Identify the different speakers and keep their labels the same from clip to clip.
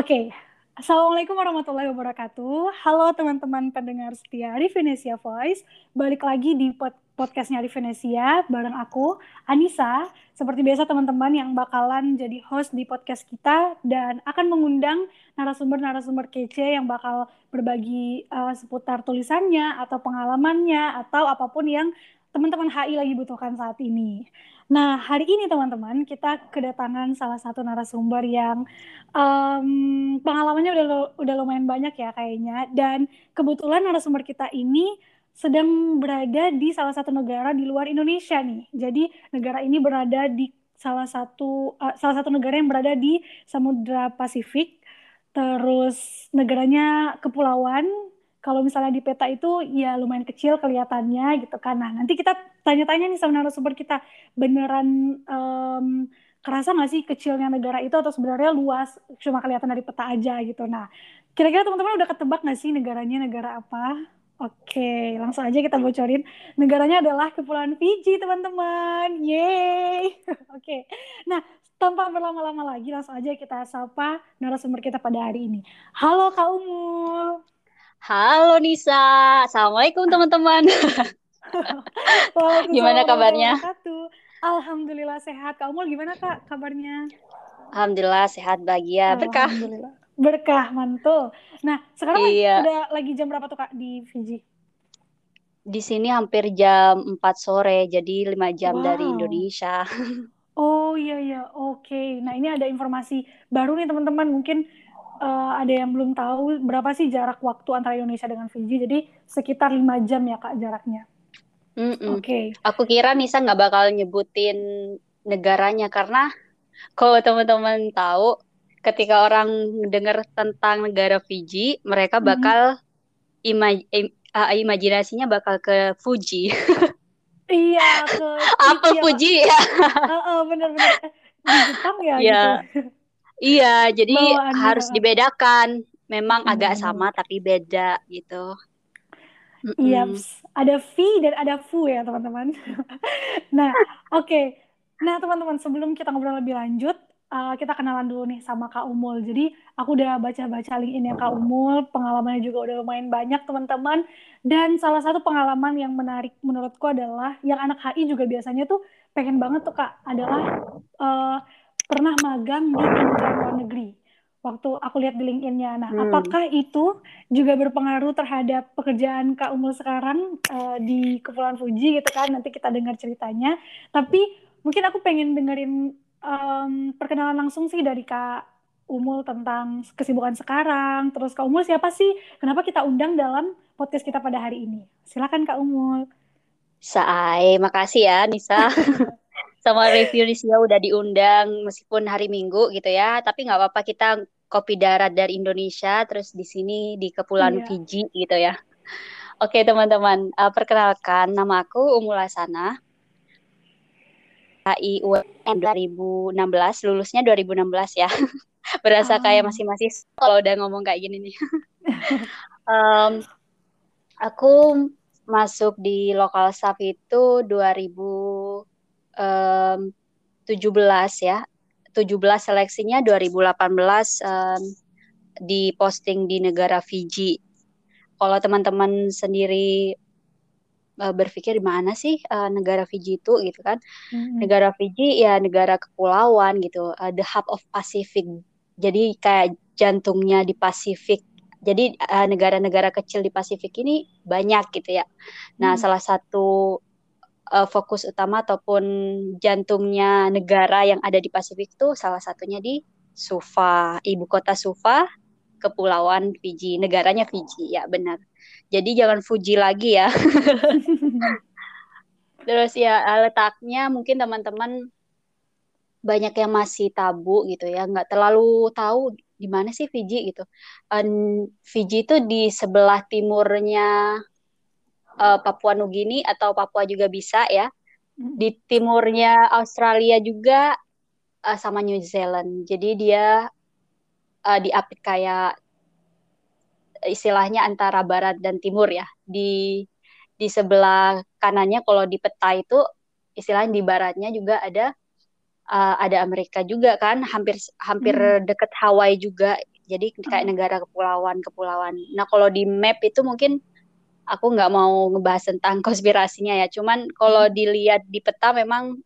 Speaker 1: Oke, Assalamualaikum warahmatullahi wabarakatuh. Halo teman-teman pendengar setia di Venesia Voice. Balik lagi di pod podcastnya di Venesia bareng aku, Anissa. Seperti biasa teman-teman yang bakalan jadi host di podcast kita dan akan mengundang narasumber-narasumber kece yang bakal berbagi uh, seputar tulisannya atau pengalamannya atau apa pun yang teman-teman HI lagi butuhkan saat ini. Nah, hari ini teman-teman, kita kedatangan salah satu narasumber yang um, pengalamannya udah udah lumayan banyak ya kayaknya. Dan kebetulan narasumber kita ini sedang berada di salah satu negara di luar Indonesia nih. Jadi negara ini berada di salah satu uh, salah satu negara yang berada di Samudra Pasifik. Terus negaranya kepulauan kalau misalnya di peta itu ya lumayan kecil kelihatannya gitu kan. Nah nanti kita tanya-tanya nih sama narasumber kita beneran um, kerasa nggak sih kecilnya negara itu atau sebenarnya luas cuma kelihatan dari peta aja gitu. Nah kira-kira teman-teman udah ketebak nggak sih negaranya negara apa? Oke, langsung aja kita bocorin. Negaranya adalah Kepulauan Fiji, teman-teman. Yeay. Oke. Nah, tanpa berlama-lama lagi, langsung aja kita sapa narasumber kita pada hari ini. Halo Kak Umul.
Speaker 2: Halo Nisa, Assalamualaikum teman-teman. gimana kabarnya?
Speaker 1: Alhamdulillah sehat. Kamu gimana kak kabarnya?
Speaker 2: Alhamdulillah sehat bahagia berkah.
Speaker 1: Berkah mantul. Nah sekarang iya. udah lagi jam berapa tuh kak di Fiji?
Speaker 2: Di sini hampir jam 4 sore, jadi lima jam wow. dari Indonesia.
Speaker 1: Oh iya iya, oke. Okay. Nah ini ada informasi baru nih teman-teman. Mungkin uh, ada yang belum tahu berapa sih jarak waktu antara Indonesia dengan Fiji. Jadi sekitar lima jam ya kak jaraknya.
Speaker 2: Oke. Okay. Aku kira Nisa nggak bakal nyebutin negaranya karena kalau teman-teman tahu ketika orang dengar tentang negara Fiji, mereka bakal mm-hmm. imaj im uh, imajinasinya bakal ke Fuji.
Speaker 1: iya, ke
Speaker 2: apa Fuji ya?
Speaker 1: uh, uh, bener-bener di Jepang ya. Yeah. Gitu.
Speaker 2: Iya, jadi harus dibedakan. Memang hmm. agak sama tapi beda gitu.
Speaker 1: Iya, mm ada V dan ada Fu ya teman-teman. nah, oke. Okay. Nah teman-teman sebelum kita ngobrol lebih lanjut, uh, kita kenalan dulu nih sama Kak Umul. Jadi aku udah baca-baca link ini Kak Umul, pengalamannya juga udah lumayan banyak teman-teman. Dan salah satu pengalaman yang menarik menurutku adalah yang anak HI juga biasanya tuh pengen banget tuh Kak adalah uh, pernah magang di Kementerian Luar Negeri waktu aku lihat di LinkedIn-nya. Nah, hmm. apakah itu juga berpengaruh terhadap pekerjaan Kak Umul sekarang uh, di Kepulauan Fuji gitu kan? Nanti kita dengar ceritanya. Tapi mungkin aku pengen dengerin um, perkenalan langsung sih dari Kak Umul tentang kesibukan sekarang. Terus Kak Umul siapa sih? Kenapa kita undang dalam podcast kita pada hari ini? Silakan Kak Umul.
Speaker 2: Saai, makasih ya Nisa. sama review Sia udah diundang meskipun hari Minggu gitu ya, tapi nggak apa-apa kita kopi darat dari Indonesia terus di sini di Kepulauan yeah. Fiji gitu ya. Oke teman-teman, uh, perkenalkan nama aku Umul Asana. HI UN 2016, lulusnya 2016 ya. Berasa oh. kayak masih-masih kalau udah ngomong kayak gini nih. um, aku masuk di lokal staff itu 2000 um, 17 ya. 17 seleksinya 2018 um, di posting di negara Fiji. Kalau teman-teman sendiri uh, berpikir di mana sih uh, negara Fiji itu gitu kan? Mm-hmm. Negara Fiji ya negara kepulauan gitu, uh, the hub of Pacific. Jadi kayak jantungnya di Pasifik. Jadi negara-negara kecil di Pasifik ini banyak gitu ya. Nah, hmm. salah satu uh, fokus utama ataupun jantungnya negara yang ada di Pasifik itu salah satunya di Suva, ibu kota Suva, kepulauan Fiji, negaranya Fiji, ya benar. Jadi jangan Fuji lagi ya. Terus ya letaknya mungkin teman-teman banyak yang masih tabu gitu ya, nggak terlalu tahu di mana sih Fiji gitu. Um, Fiji itu di sebelah timurnya uh, Papua Nugini atau Papua juga bisa ya. Di timurnya Australia juga uh, sama New Zealand. Jadi dia uh, diapit kayak istilahnya antara barat dan timur ya. Di di sebelah kanannya kalau di peta itu istilahnya di baratnya juga ada uh, ada Amerika juga kan, hampir hampir hmm. deket Hawaii juga. Jadi kayak negara kepulauan-kepulauan. Nah kalau di map itu mungkin aku nggak mau ngebahas tentang konspirasinya ya. Cuman kalau dilihat di peta memang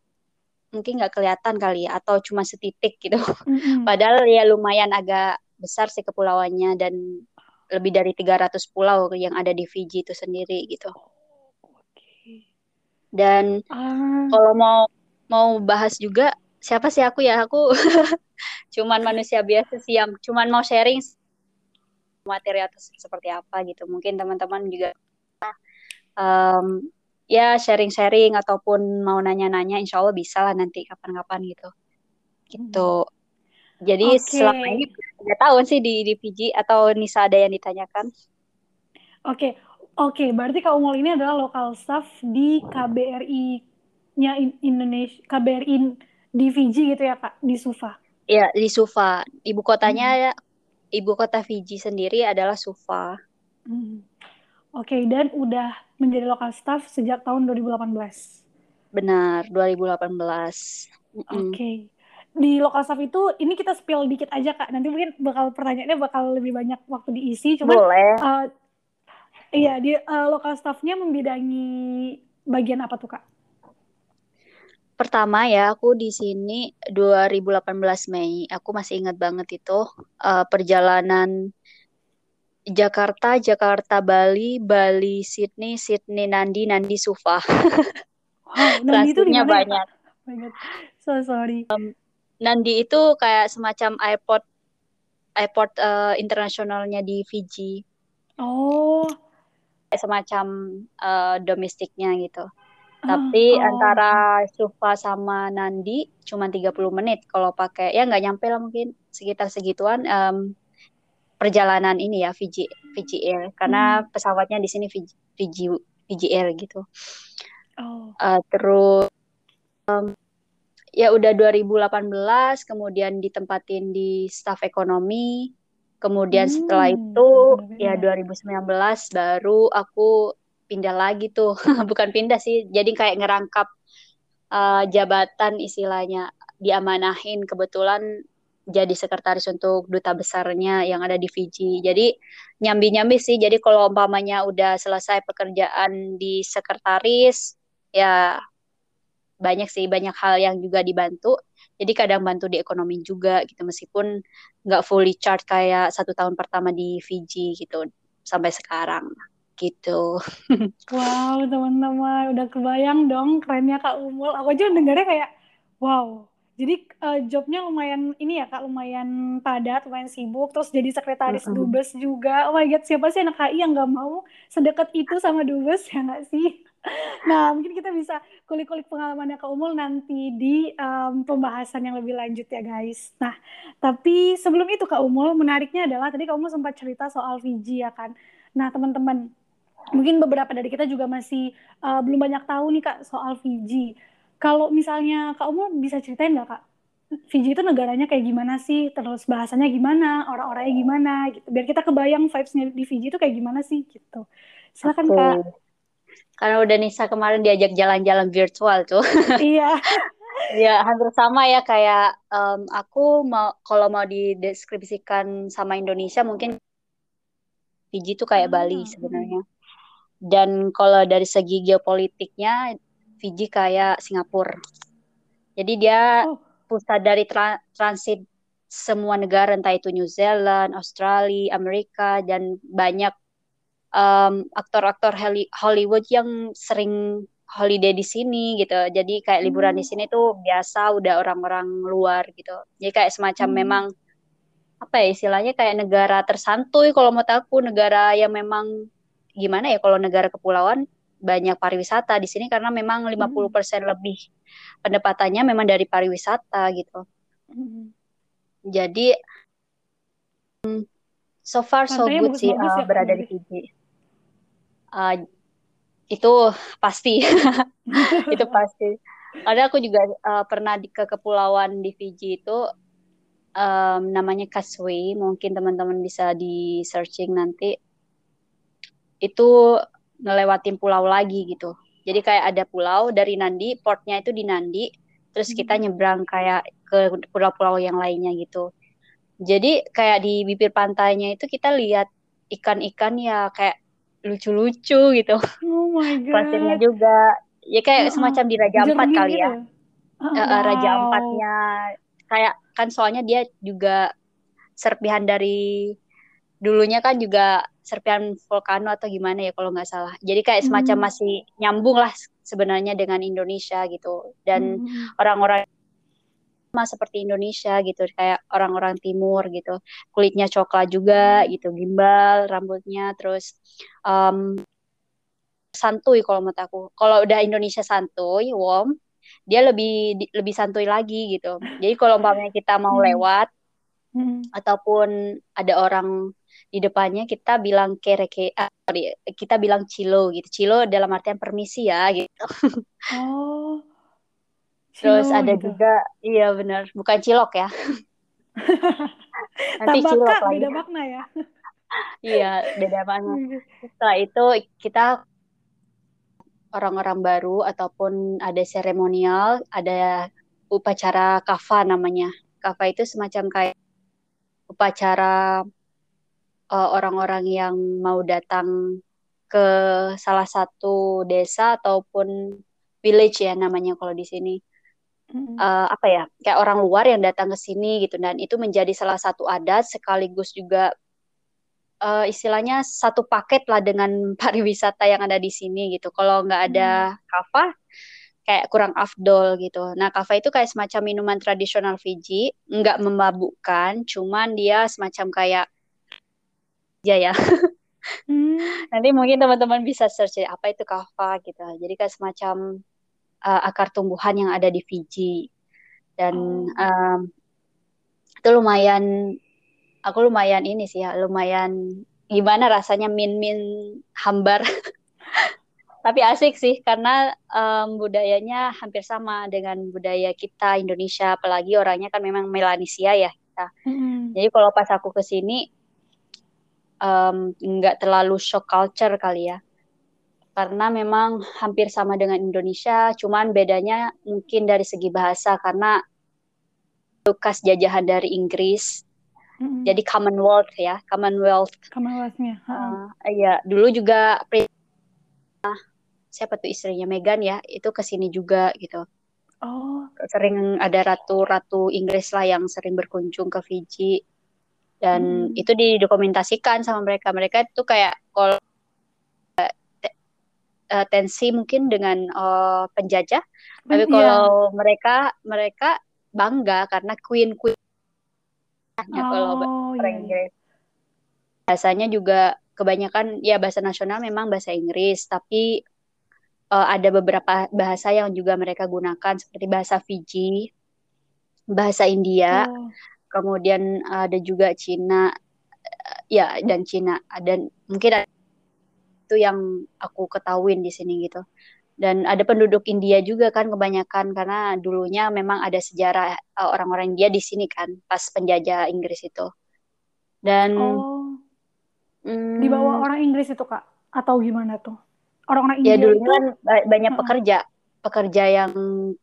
Speaker 2: mungkin nggak kelihatan kali ya atau cuma setitik gitu. Mm-hmm. Padahal ya lumayan agak besar sih kepulauannya dan lebih dari 300 pulau yang ada di Fiji itu sendiri gitu. Dan uh. kalau mau mau bahas juga siapa sih aku ya aku cuman manusia biasa sih yang cuman mau sharing materi atau seperti apa gitu. Mungkin teman-teman juga um, ya sharing-sharing ataupun mau nanya-nanya insya Allah bisa lah nanti kapan-kapan gitu gitu jadi okay. selama ini tiga tahun sih di di PG atau Nisa ada yang ditanyakan
Speaker 1: oke okay. oke okay, berarti Kak Umul ini adalah lokal staff di KBRI-nya Indonesia KBRI di Fiji gitu ya Kak di Suva
Speaker 2: Iya di Suva ibu kotanya hmm. ibu kota Fiji sendiri adalah Suva hmm.
Speaker 1: Oke, okay, dan udah menjadi lokal staff sejak tahun 2018.
Speaker 2: Benar, 2018.
Speaker 1: Oke. Okay. Di lokal staff itu ini kita spill dikit aja Kak. Nanti mungkin bakal pertanyaannya bakal lebih banyak waktu diisi. Cuman
Speaker 2: Boleh.
Speaker 1: Uh, iya, di uh, lokal staffnya membidangi bagian apa tuh Kak?
Speaker 2: Pertama ya, aku di sini 2018 Mei. Aku masih ingat banget itu uh, perjalanan Jakarta, Jakarta, Bali, Bali, Sydney, Sydney, Nandi, Nandi, Sufa.
Speaker 1: wow, Nandi itu di banyak. Ya, so sorry. Um,
Speaker 2: Nandi itu kayak semacam airport airport uh, internasionalnya di Fiji.
Speaker 1: Oh.
Speaker 2: Semacam uh, domestiknya gitu. Oh, Tapi oh. antara Sufa sama Nandi cuma 30 menit kalau pakai ya nggak nyampe lah mungkin sekitar segituan. Um, perjalanan ini ya Fiji Fiji Air karena hmm. pesawatnya di sini Fiji Fiji Fiji Air gitu. Oh. Uh, terus um, ya udah 2018 kemudian ditempatin di staf ekonomi. Kemudian hmm. setelah itu ya 2019 baru aku pindah lagi tuh. Bukan pindah sih, jadi kayak ngerangkap uh, jabatan istilahnya diamanahin kebetulan jadi sekretaris untuk duta besarnya yang ada di Fiji. Jadi nyambi-nyambi sih. Jadi kalau umpamanya udah selesai pekerjaan di sekretaris, ya banyak sih banyak hal yang juga dibantu. Jadi kadang bantu di ekonomi juga gitu meskipun nggak fully charge kayak satu tahun pertama di Fiji gitu sampai sekarang gitu.
Speaker 1: Wow teman-teman udah kebayang dong kerennya Kak Umul. Aku aja dengarnya kayak wow jadi uh, jobnya lumayan ini ya kak, lumayan padat, lumayan sibuk. Terus jadi sekretaris mm -hmm. dubes juga. Oh my god, siapa sih anak KI yang nggak mau sedekat itu sama dubes ya nggak sih? Nah mungkin kita bisa kulik-kulik pengalamannya Kak Umul nanti di um, pembahasan yang lebih lanjut ya guys. Nah tapi sebelum itu Kak Umul, menariknya adalah tadi Kak Umul sempat cerita soal Fiji ya kan. Nah teman-teman, mungkin beberapa dari kita juga masih uh, belum banyak tahu nih Kak soal Fiji kalau misalnya Kak Umul bisa ceritain nggak Kak? Fiji itu negaranya kayak gimana sih? Terus bahasanya gimana? Orang-orangnya gimana? Gitu. Biar kita kebayang vibes-nya di Fiji itu kayak gimana sih? Gitu. Silakan okay. Kak.
Speaker 2: Karena udah Nisa kemarin diajak jalan-jalan virtual tuh.
Speaker 1: Iya.
Speaker 2: ya hampir sama ya kayak um, aku mau kalau mau dideskripsikan sama Indonesia mungkin Fiji itu kayak hmm. Bali sebenarnya. Dan kalau dari segi geopolitiknya Fiji kayak Singapura. Jadi dia oh. pusat dari tra transit semua negara entah itu New Zealand, Australia, Amerika dan banyak aktor-aktor um, Hollywood yang sering holiday di sini gitu. Jadi kayak liburan hmm. di sini tuh biasa udah orang-orang luar gitu. Jadi kayak semacam hmm. memang apa ya istilahnya kayak negara tersantuy kalau mau aku negara yang memang gimana ya kalau negara kepulauan banyak pariwisata di sini karena memang 50% hmm. lebih pendapatannya memang dari pariwisata gitu. Hmm. Jadi so far so Pantainya good sih uh, ya, berada di Fiji. Uh, itu pasti, itu pasti. Ada aku juga uh, pernah di ke kepulauan di Fiji itu um, namanya Kasui, mungkin teman-teman bisa di searching nanti. Itu ngelewatin pulau lagi gitu. Jadi kayak ada pulau dari Nandi, portnya itu di Nandi, terus kita hmm. nyebrang kayak ke pulau-pulau yang lainnya gitu. Jadi kayak di bibir pantainya itu kita lihat ikan-ikan ya kayak lucu-lucu gitu.
Speaker 1: Oh my god.
Speaker 2: Pasirnya juga ya kayak uh -uh. semacam di Raja Ampat kali ya.
Speaker 1: gitu. Oh,
Speaker 2: Uh,
Speaker 1: wow.
Speaker 2: Raja Ampatnya kayak kan soalnya dia juga serpihan dari dulunya kan juga serpihan vulkano atau gimana ya kalau nggak salah. Jadi kayak semacam
Speaker 1: Hmm.
Speaker 2: masih nyambung lah sebenarnya dengan Indonesia gitu. Dan
Speaker 1: Hmm.
Speaker 2: orang-orang sama seperti Indonesia gitu, kayak orang-orang timur gitu. Kulitnya coklat juga gitu, gimbal rambutnya, terus em, santuy kalau menurut aku. Kalau udah Indonesia santuy, warm, dia lebih di- lebih santuy lagi gitu. Jadi kalau umpamanya kita mau
Speaker 1: Hmm.
Speaker 2: lewat
Speaker 1: Hmm.
Speaker 2: ataupun ada orang di depannya kita bilang kere ke ah, kita bilang cilo gitu. Cilo dalam artian permisi ya gitu.
Speaker 1: Oh.
Speaker 2: Terus
Speaker 1: Cilo
Speaker 2: ada
Speaker 1: gitu.
Speaker 2: juga iya benar, bukan cilok ya. Nanti cilok
Speaker 1: Tabaka
Speaker 2: lagi.
Speaker 1: beda makna ya.
Speaker 2: Iya, beda banget. Setelah itu kita orang-orang baru ataupun ada seremonial, ada upacara kava namanya. Kava itu semacam kayak upacara eh, orang-orang yang mau datang ke salah satu desa ataupun village ya namanya kalau di sini. Eh, apa ya? Kayak orang luar yang datang ke sini gitu dan itu menjadi salah satu adat sekaligus juga eh, istilahnya satu paket lah dengan pariwisata yang ada di sini gitu. Kalau nggak ada kava, kayak kurang afdol gitu. Nah, kava itu kayak semacam minuman tradisional Fiji, nggak memabukkan, cuman dia semacam kayak ya ya.
Speaker 1: Hmm.
Speaker 2: Nanti mungkin teman-teman bisa search apa itu kava gitu. Jadi kayak semacam uh, akar tumbuhan yang ada di Fiji dan
Speaker 1: Oh.
Speaker 2: um, itu lumayan aku lumayan ini sih ya, lumayan gimana rasanya min-min hambar. Tapi asik sih karena um, budayanya hampir sama dengan budaya kita Indonesia, apalagi orangnya kan memang Melanesia ya kita.
Speaker 1: Mm-mm.
Speaker 2: Jadi kalau pas aku ke sini um, nggak terlalu shock culture kali ya. Karena memang hampir sama dengan Indonesia, cuman bedanya mungkin dari segi bahasa karena bekas jajahan dari Inggris.
Speaker 1: Mm-mm.
Speaker 2: Jadi Commonwealth ya, Commonwealth.
Speaker 1: Commonwealth-nya.
Speaker 2: Uh, iya, dulu juga siapa tuh istrinya Meghan ya, itu ke sini juga gitu.
Speaker 1: Oh.
Speaker 2: Sering ada ratu-ratu Inggris lah yang sering berkunjung ke Fiji. Dan
Speaker 1: Hmm.
Speaker 2: itu didokumentasikan sama mereka. Mereka itu kayak kalau eh, tensi mungkin dengan eh, penjajah, tapi
Speaker 1: Iya.
Speaker 2: kalau mereka mereka bangga karena queen queen kalau
Speaker 1: Oh,
Speaker 2: orang
Speaker 1: iya, iya.
Speaker 2: Inggris. Bahasanya juga kebanyakan ya bahasa nasional memang bahasa Inggris, tapi eh, ada beberapa bahasa yang juga mereka gunakan seperti bahasa Fiji, bahasa India,
Speaker 1: Oh.
Speaker 2: Kemudian ada juga Cina, ya dan Cina dan mungkin itu yang aku ketahuin di sini gitu. Dan ada penduduk India juga kan kebanyakan karena dulunya memang ada sejarah eh, orang-orang India di sini kan pas penjajah Inggris itu. Dan
Speaker 1: Oh.
Speaker 2: mm,
Speaker 1: Dibawa orang Inggris itu, Kak? Atau gimana tuh? Orang-orang
Speaker 2: ya
Speaker 1: India
Speaker 2: dulunya
Speaker 1: itu
Speaker 2: kan ba- banyak
Speaker 1: Heeh.
Speaker 2: pekerja, pekerja yang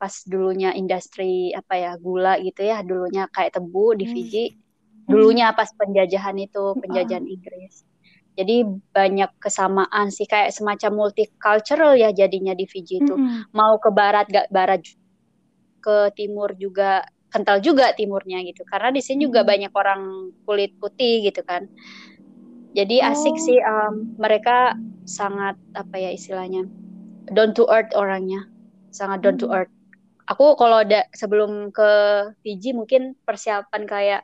Speaker 2: pas dulunya industri apa ya gula gitu ya, dulunya kayak tebu di
Speaker 1: Hmm.
Speaker 2: Fiji,
Speaker 1: Mm-mm.
Speaker 2: dulunya pas penjajahan itu,
Speaker 1: Heeh.
Speaker 2: penjajahan Inggris. Jadi banyak kesamaan sih kayak semacam multicultural ya jadinya di Fiji itu.
Speaker 1: Mm-mm.
Speaker 2: Mau ke barat gak barat ke timur juga kental juga timurnya gitu. Karena di sini juga banyak orang kulit putih gitu kan. Jadi asik
Speaker 1: Oh.
Speaker 2: sih em, mereka sangat apa ya istilahnya down to earth orangnya. Sangat down to
Speaker 1: Mm-mm.
Speaker 2: earth. Aku kalau ada sebelum ke Fiji mungkin persiapan kayak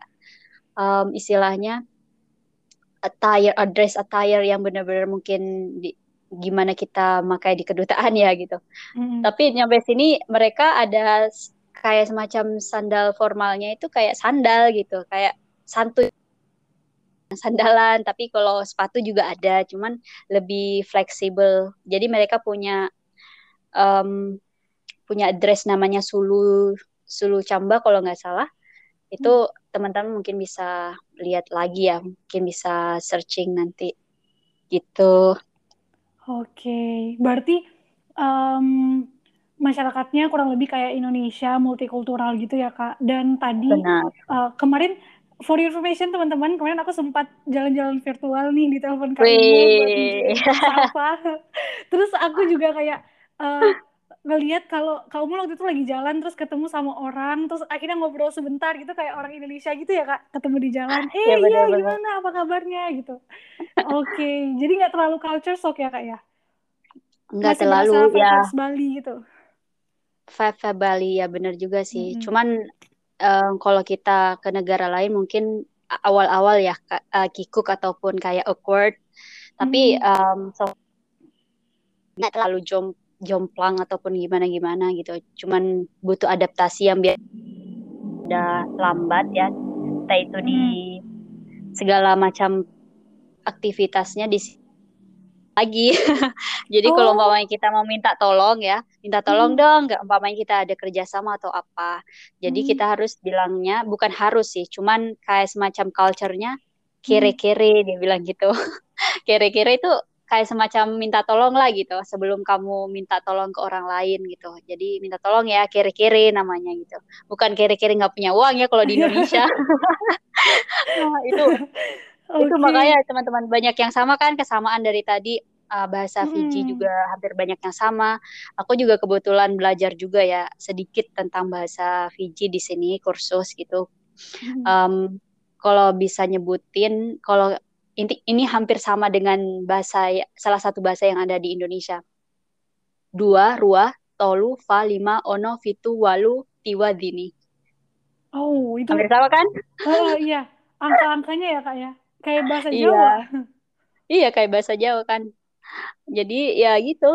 Speaker 2: em, istilahnya attire, address attire yang benar-benar mungkin di, gimana kita pakai di kedutaan ya gitu.
Speaker 1: Mm-mm.
Speaker 2: Tapi nyampe sini mereka ada kayak semacam sandal formalnya itu kayak sandal gitu, kayak santuy sandalan. Tapi kalau sepatu juga ada, cuman lebih fleksibel. Jadi mereka punya em, punya dress namanya sulu sulu camba kalau nggak salah. Itu teman-teman mungkin bisa lihat lagi ya, mungkin bisa searching nanti gitu.
Speaker 1: Oke, berarti em, masyarakatnya kurang lebih kayak Indonesia, multikultural gitu ya, Kak. Dan tadi
Speaker 2: Benar.
Speaker 1: eh, kemarin for your information teman-teman, kemarin aku sempat jalan-jalan virtual nih di telepon kamu buat apa. Terus aku juga kayak uh, ngelihat kalau kamu waktu itu lagi jalan terus ketemu sama orang terus akhirnya ngobrol sebentar gitu kayak orang Indonesia gitu ya kak? Ketemu di jalan eh ya, iya gimana? Apa kabarnya? gitu. Oke okay. jadi nggak terlalu culture shock ya kak ya?
Speaker 2: Nggak terlalu ya
Speaker 1: Bali gitu?
Speaker 2: Vibe Bali ya bener juga sih. Mm -hmm. cuman um, kalau kita ke negara lain mungkin awal-awal ya uh, kikuk ataupun kayak awkward. Tapi mm -hmm. um, so nggak terlalu jom jomplang ataupun gimana gimana gitu cuman butuh adaptasi yang biar udah lambat ya entah itu di hmm. segala macam aktivitasnya di lagi. Jadi oh. kalau umpamanya kita mau minta tolong ya, minta tolong hmm. dong, nggak umpamanya kita ada kerjasama atau apa. Jadi hmm. kita harus bilangnya bukan harus sih, cuman kayak semacam culture-nya kere-kere dia bilang gitu. kere-kere itu kayak semacam minta tolong lah gitu sebelum kamu minta tolong ke orang lain gitu jadi minta tolong ya kiri-kiri namanya gitu bukan kiri-kiri nggak punya uang ya kalau di Indonesia nah, itu okay. itu makanya teman-teman banyak yang sama kan kesamaan dari tadi uh, bahasa Fiji hmm. juga hampir banyak yang sama aku juga kebetulan belajar juga ya sedikit tentang bahasa Fiji di sini kursus gitu hmm. um, kalau bisa nyebutin kalau ini, ini hampir sama dengan bahasa salah satu bahasa yang ada di Indonesia. Dua, rua, tolu, fa, lima, ono, fitu, walu, tiwa, dini.
Speaker 1: Oh, itu.
Speaker 2: Hampir sama kan?
Speaker 1: Oh iya, angka-angkanya ya kak ya, kayak bahasa iya. Jawa.
Speaker 2: Iya, kayak bahasa Jawa kan. Jadi ya gitu,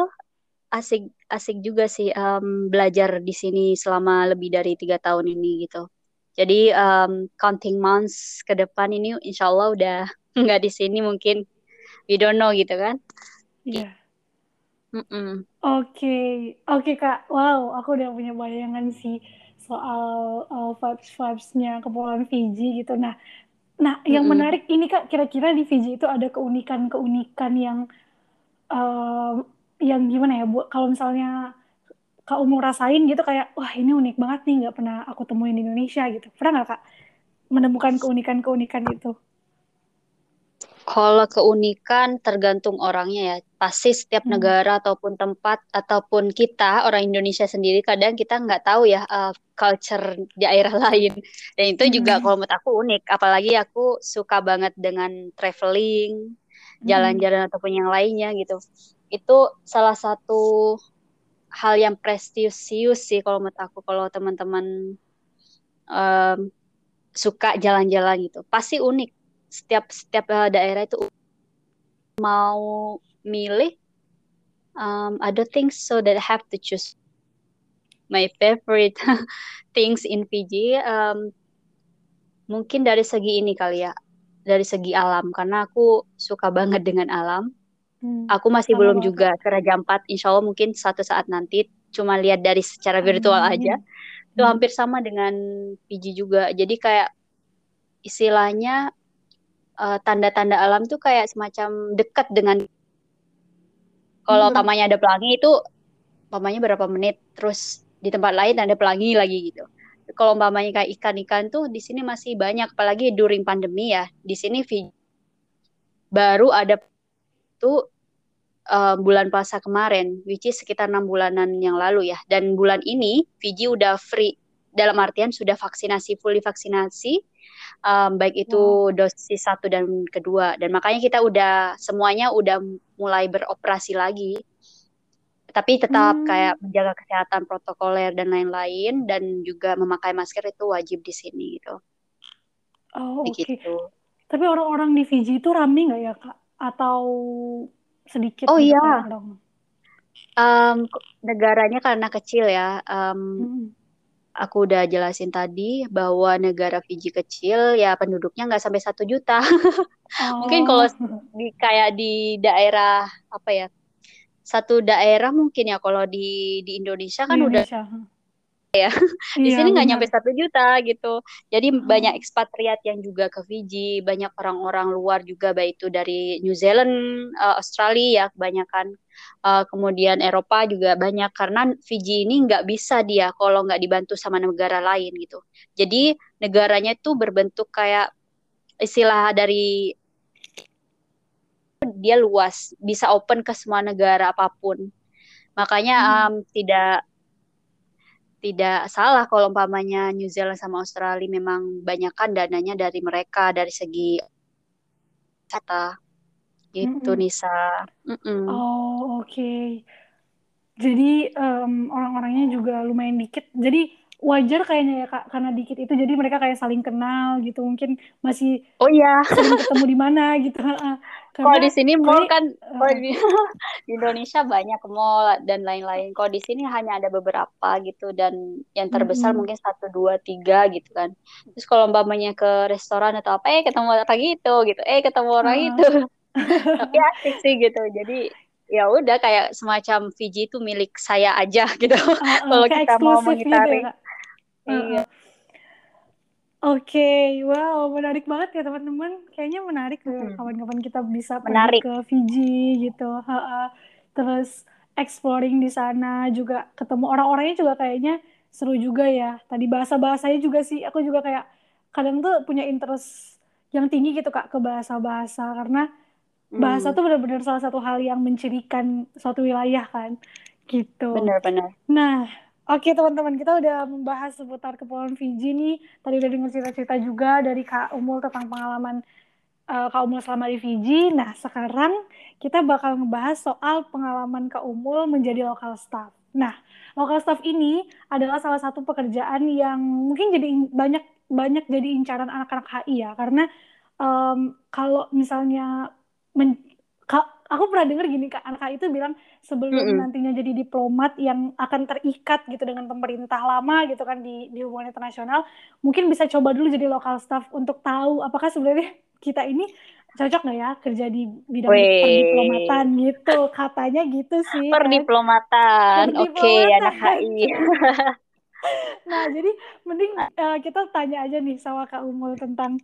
Speaker 2: asik asik juga sih um, belajar di sini selama lebih dari tiga tahun ini gitu. Jadi um, counting months ke depan ini insya Allah udah nggak di sini mungkin. We don't know gitu kan.
Speaker 1: Iya. Yeah. oke. Oke kak. Wow aku udah punya bayangan sih soal uh, vibes vibesnya kepulauan Fiji gitu. Nah nah yang mm -mm. menarik ini kak kira-kira di Fiji itu ada keunikan keunikan yang uh, yang gimana ya bu kalau misalnya kak umur rasain gitu kayak wah ini unik banget nih nggak pernah aku temuin di Indonesia gitu. Pernah nggak kak menemukan keunikan keunikan itu
Speaker 2: kalau keunikan tergantung orangnya ya. Pasti setiap hmm. negara ataupun tempat ataupun kita orang Indonesia sendiri kadang kita nggak tahu ya uh, culture di daerah lain. Dan itu hmm. juga kalau menurut aku unik. Apalagi aku suka banget dengan traveling, hmm. jalan-jalan hmm. ataupun yang lainnya gitu. Itu salah satu hal yang prestisius sih kalau menurut aku kalau teman-teman um, suka jalan-jalan gitu. Pasti unik setiap setiap uh, daerah itu mau milih um, other things so that I have to choose. My favorite things in Fiji um, mungkin dari segi ini kali ya dari segi alam. Karena aku suka banget dengan alam. Hmm, aku masih belum juga ke Raja Ampat. Insya Allah mungkin satu saat nanti cuma lihat dari secara virtual hmm. aja itu hmm. hampir sama dengan Fiji juga. Jadi kayak istilahnya tanda eh, tanda-tanda alam tuh kayak semacam dekat dengan kalau hmm. tamanya ada pelangi itu umpamanya berapa menit terus di tempat lain ada pelangi lagi gitu. Kalau umpamanya kayak ikan-ikan tuh di sini masih banyak apalagi during pandemi ya. Di sini baru ada tuh uh, bulan puasa kemarin which is sekitar enam bulanan yang lalu ya. Dan bulan ini Fiji udah free dalam artian sudah vaksinasi fully vaksinasi um, baik itu wow. dosis satu dan kedua dan makanya kita udah semuanya udah mulai beroperasi lagi tapi tetap hmm. kayak menjaga kesehatan protokoler dan lain-lain dan juga memakai masker itu wajib di sini gitu.
Speaker 1: Oh oke. Okay. Tapi orang-orang di Fiji itu rame nggak ya kak? Atau sedikit?
Speaker 2: Oh iya. Um, negaranya karena kecil ya. Um, hmm aku udah jelasin tadi bahwa negara Fiji kecil ya penduduknya nggak sampai satu juta. Oh. mungkin kalau di kayak di daerah apa ya satu daerah mungkin ya kalau di di Indonesia kan Indonesia. udah ya. Di iya, sini nggak nyampe satu juta gitu. Jadi oh. banyak ekspatriat yang juga ke Fiji, banyak orang-orang luar juga baik itu dari New Zealand, uh, Australia ya kebanyakan. Uh, kemudian Eropa juga banyak karena Fiji ini nggak bisa dia kalau nggak dibantu sama negara lain gitu. Jadi negaranya itu berbentuk kayak istilah dari dia luas, bisa open ke semua negara apa pun. Makanya hmm. um, tidak tidak salah kalau umpamanya New Zealand sama Australia memang banyakkan dananya dari mereka dari segi kata gitu mm -mm. Nisa.
Speaker 1: Mm -mm. Oh oke. Okay. Jadi um, orang-orangnya juga lumayan dikit. Jadi wajar kayaknya ya kak karena dikit itu jadi mereka kayak saling kenal gitu mungkin masih
Speaker 2: oh iya
Speaker 1: sering ketemu di mana gitu
Speaker 2: kalau di sini mall kan uh, di, di Indonesia banyak mall dan lain-lain. Kalau di sini hanya ada beberapa gitu dan yang terbesar -hmm. mungkin satu dua tiga gitu kan. Terus kalau umpamanya ke restoran atau apa eh ketemu orang gitu gitu eh ketemu orang uh. itu. Tapi asik sih gitu. Jadi ya udah kayak semacam Fiji itu milik saya aja gitu. Uh, uh, kalau kita mau mengitari gitu ya, Iya.
Speaker 1: Oke, okay. wow, menarik banget ya teman-teman. Kayaknya menarik tuh hmm. kapan-kapan kita bisa pergi ke Fiji gitu. Ha -ha. Terus exploring di sana juga ketemu orang-orangnya juga kayaknya seru juga ya. Tadi bahasa-bahasanya juga sih, aku juga kayak kadang tuh punya interest yang tinggi gitu kak ke bahasa-bahasa karena bahasa hmm. tuh benar-benar salah satu hal yang mencirikan suatu wilayah kan gitu.
Speaker 2: Benar-benar.
Speaker 1: Nah, Oke teman-teman, kita udah membahas seputar Kepulauan Fiji nih. Tadi udah dengar cerita-cerita juga dari Kak Umul tentang pengalaman uh, Kak Umul selama di Fiji. Nah, sekarang kita bakal ngebahas soal pengalaman Kak Umul menjadi lokal staff. Nah, lokal staff ini adalah salah satu pekerjaan yang mungkin jadi banyak banyak jadi incaran anak-anak HI ya, karena um, kalau misalnya men, aku pernah dengar gini kak. Anak itu bilang sebelum mm -hmm. nantinya jadi diplomat yang akan terikat gitu dengan pemerintah lama gitu kan di di hubungan internasional mungkin bisa coba dulu jadi lokal staff untuk tahu apakah sebenarnya kita ini cocok nggak ya kerja di bidang perdiplomatan gitu. Katanya gitu sih
Speaker 2: perdiplomatan. Kan? oke okay, anak HI
Speaker 1: nah jadi mending uh, kita tanya aja nih sama Kak Umul tentang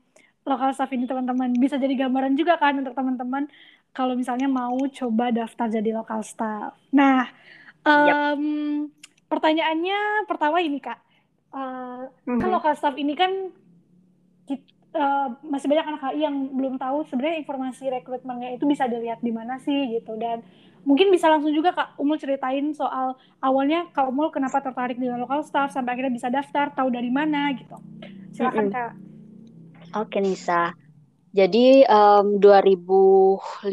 Speaker 1: lokal staff ini teman-teman. Bisa jadi gambaran juga kan untuk teman-teman kalau misalnya mau coba daftar jadi lokal staff. Nah, um, yep. pertanyaannya pertama ini kak, uh, mm-hmm. kan lokal staff ini kan kita, uh, masih banyak anak HI yang belum tahu sebenarnya informasi rekrutmennya itu bisa dilihat di mana sih gitu dan mungkin bisa langsung juga kak Umul ceritain soal awalnya kak Umul kenapa tertarik dengan lokal staff sampai akhirnya bisa daftar tahu dari mana gitu. Silakan mm-hmm. kak.
Speaker 2: Oke Nisa. Jadi um, 2015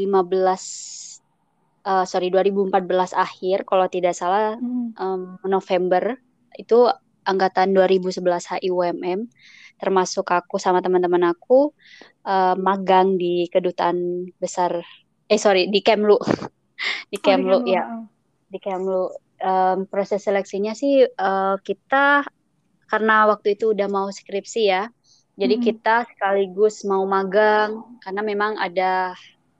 Speaker 2: uh, sorry 2014 akhir kalau tidak salah hmm. um, November itu angkatan 2011 HIUMM termasuk aku sama teman-teman aku uh, magang di kedutaan besar eh sorry di Kemlu. Di Kemlu oh, di ya. di Kemlu. Um, proses seleksinya sih uh, kita karena waktu itu udah mau skripsi ya jadi hmm. kita sekaligus mau magang karena memang ada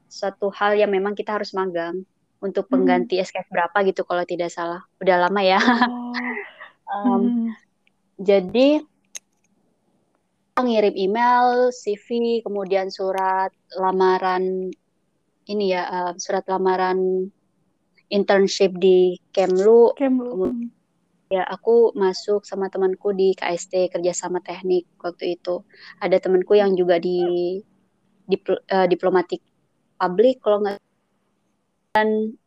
Speaker 2: suatu hal yang memang kita harus magang untuk pengganti hmm. SKS berapa gitu kalau tidak salah. Udah lama ya. Oh. um, hmm. Jadi ngirim email, CV, kemudian surat lamaran ini ya, uh, surat lamaran internship di Kemlu.
Speaker 1: Kemlu.
Speaker 2: Ya aku masuk sama temanku di KST kerjasama teknik waktu itu ada temanku yang juga di dipl uh, diplomatik publik kalau nggak dan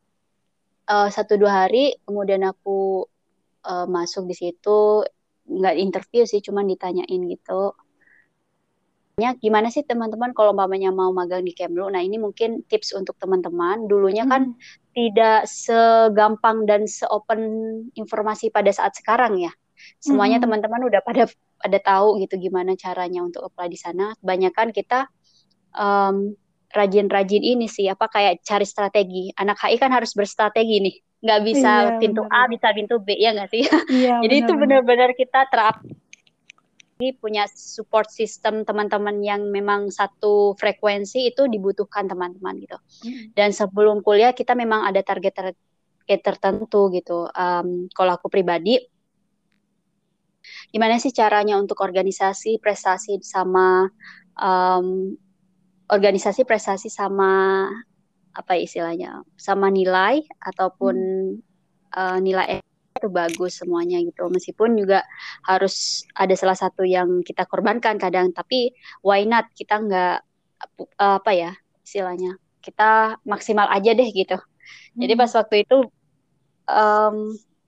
Speaker 2: uh, satu dua hari kemudian aku uh, masuk di situ nggak interview sih cuman ditanyain gitu gimana sih teman-teman kalau mamanya mau magang di Kemlu? Nah ini mungkin tips untuk teman-teman. Dulunya kan hmm. Tidak segampang dan seopen informasi pada saat sekarang ya. Semuanya hmm. teman-teman udah pada pada tahu gitu gimana caranya untuk apply di sana. Kebanyakan kita um, rajin-rajin ini sih apa kayak cari strategi. Anak HI kan harus berstrategi nih. Nggak bisa iya, pintu bener. A bisa pintu B ya nggak sih? Iya, Jadi bener, itu benar-benar kita terap punya support system teman-teman yang memang satu frekuensi itu dibutuhkan teman-teman gitu. Hmm. Dan sebelum kuliah kita memang ada target target tertentu gitu. Um, kalau aku pribadi gimana sih caranya untuk organisasi prestasi sama um, organisasi prestasi sama apa istilahnya sama nilai ataupun hmm. uh, nilai itu bagus semuanya gitu. Meskipun juga harus ada salah satu yang kita korbankan kadang tapi why not? Kita nggak apa ya istilahnya? Kita maksimal aja deh gitu. Hmm. jadi pas waktu itu um,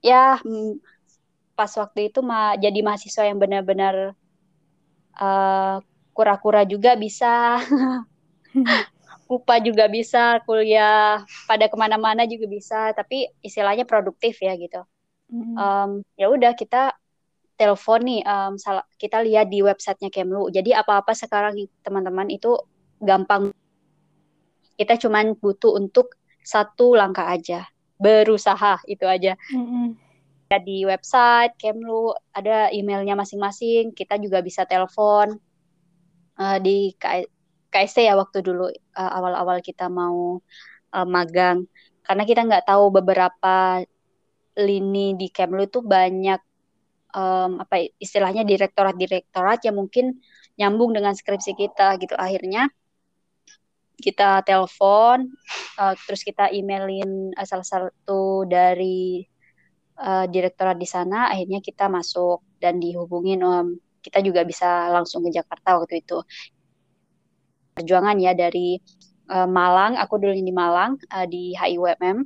Speaker 2: ya pas waktu itu ma jadi mahasiswa yang benar-benar uh, kura-kura juga bisa UPA juga bisa kuliah pada ke mana-mana juga bisa tapi istilahnya produktif ya gitu um, ya udah kita telepon nih um, salah, kita lihat di websitenya Kemlu. Jadi apa-apa sekarang teman-teman itu gampang. Kita cuman butuh untuk satu langkah aja. Berusaha itu aja. Ya, di website Kemlu ada emailnya masing-masing. Kita juga bisa telepon uh, di KST ya waktu dulu uh, awal-awal kita mau uh, magang. Karena kita nggak tahu beberapa lini di Kemlu itu banyak um, apa istilahnya direktorat-direktorat yang mungkin nyambung dengan skripsi kita gitu. Akhirnya kita telepon uh, terus kita emailin uh, salah satu dari uh, direktorat di sana. Akhirnya kita masuk dan dihubungin um, kita juga bisa langsung ke Jakarta waktu itu. Perjuangan ya dari uh, Malang, aku dulu di Malang uh, di HIUMM,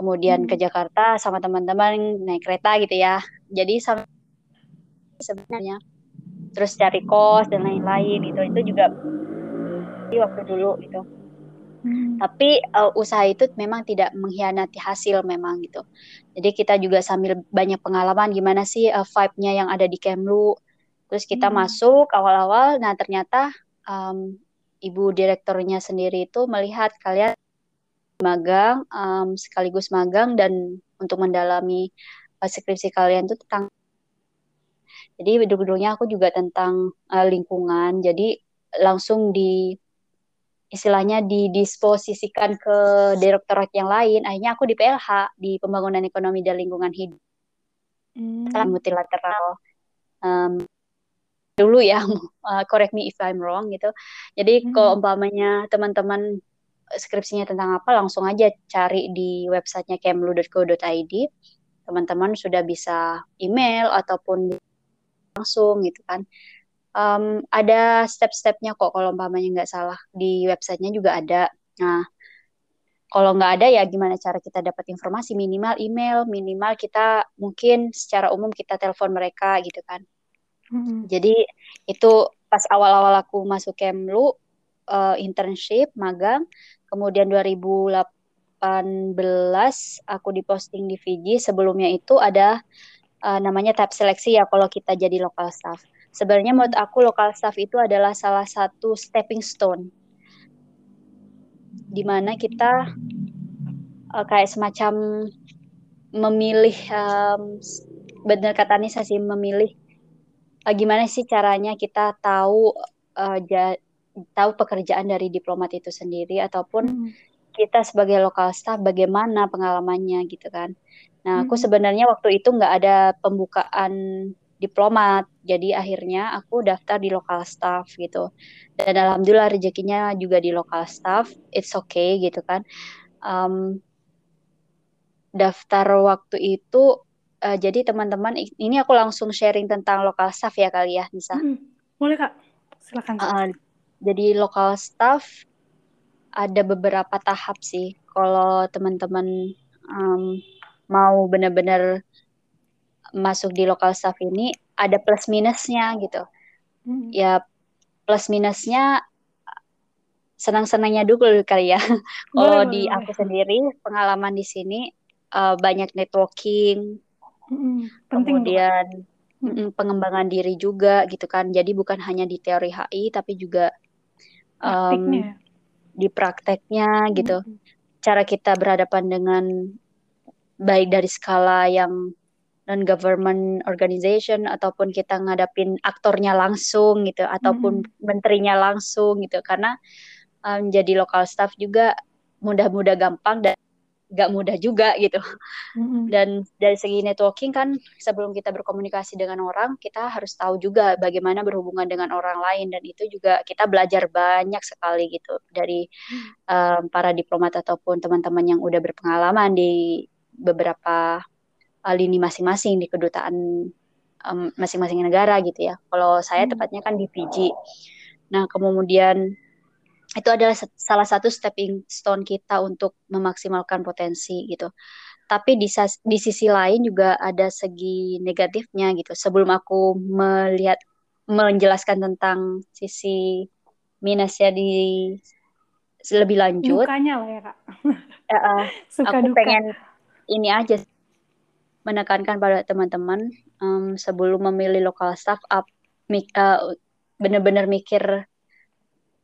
Speaker 2: kemudian hmm. ke Jakarta sama teman-teman naik kereta gitu ya. Jadi sama sebenarnya terus cari kos dan lain-lain itu itu juga di waktu dulu itu. Hmm. Tapi uh, usaha itu memang tidak mengkhianati hasil memang gitu. Jadi kita juga sambil banyak pengalaman gimana sih uh, vibe-nya yang ada di Kemlu. Terus kita hmm. masuk awal-awal, nah ternyata um, ibu direkturnya sendiri itu melihat kalian magang um, sekaligus magang dan untuk mendalami uh, skripsi kalian itu tentang jadi dulu-dulunya aku juga tentang uh, lingkungan. Jadi langsung di istilahnya didisposisikan ke direktorat yang lain. Akhirnya aku di PLH di pembangunan ekonomi dan lingkungan hidup. Hmm. multilateral. Um, dulu ya uh, correct me if I'm wrong gitu. Jadi hmm. kalau umpamanya teman-teman skripsinya tentang apa langsung aja cari di websitenya kemlu.co.id teman-teman sudah bisa email ataupun langsung gitu kan. Um, ada step-stepnya kok kalau umpamanya nggak salah. Di websitenya juga ada. Nah kalau nggak ada ya gimana cara kita dapat informasi? Minimal email minimal kita mungkin secara umum kita telepon mereka gitu kan. Hmm. Jadi itu pas awal-awal aku masuk Kemlu uh, internship magang, kemudian 2018 aku diposting di Fiji. Sebelumnya itu ada uh, namanya tab seleksi ya kalau kita jadi lokal staff. Sebenarnya menurut aku lokal staff itu adalah salah satu stepping stone di mana kita uh, kayak semacam memilih um, benar kata Nisa sih memilih uh, gimana sih caranya kita tahu uh, tahu pekerjaan dari diplomat itu sendiri ataupun hmm. kita sebagai lokal staff bagaimana pengalamannya gitu kan. Nah, aku hmm. sebenarnya waktu itu nggak ada pembukaan diplomat, jadi akhirnya aku daftar di lokal staff gitu. Dan alhamdulillah rezekinya juga di lokal staff, it's okay gitu kan. Um, daftar waktu itu uh, jadi teman-teman ini aku langsung sharing tentang lokal staff ya kali ya Nisa. Hmm,
Speaker 1: boleh kak, silakan. Uh,
Speaker 2: jadi lokal staff ada beberapa tahap sih. Kalau teman-teman um, mau benar-benar masuk di lokal staff ini ada plus minusnya gitu. Hmm. Ya plus minusnya senang-senangnya dulu kali ya. Kalau di aku sendiri pengalaman di sini uh, banyak networking, penting kemudian mm, pengembangan diri juga gitu kan jadi bukan hanya di teori HI tapi juga um, di prakteknya gitu. Cara kita berhadapan dengan baik dari skala yang non government organization ataupun kita ngadapin aktornya langsung gitu ataupun mm. menterinya langsung gitu. Karena um, jadi lokal staff juga mudah-mudah gampang dan gak mudah juga gitu. Mm-hmm. Dan dari segi networking kan sebelum kita berkomunikasi dengan orang, kita harus tahu juga bagaimana berhubungan dengan orang lain dan itu juga kita belajar banyak sekali gitu dari um, para diplomat ataupun teman-teman yang udah berpengalaman di beberapa uh, lini masing-masing di kedutaan um, masing-masing negara gitu ya. Kalau saya mm. tepatnya kan di Fiji. Nah, kemudian itu adalah salah satu stepping stone kita untuk memaksimalkan potensi gitu. Tapi di, di sisi lain juga ada segi negatifnya gitu. Sebelum aku melihat menjelaskan tentang sisi minusnya di lebih lanjut.
Speaker 1: Dukanya lah ya kak.
Speaker 2: Uh, Suka aku duka. pengen ini aja menekankan pada teman-teman um, sebelum memilih lokal staff up uh, benar-benar mikir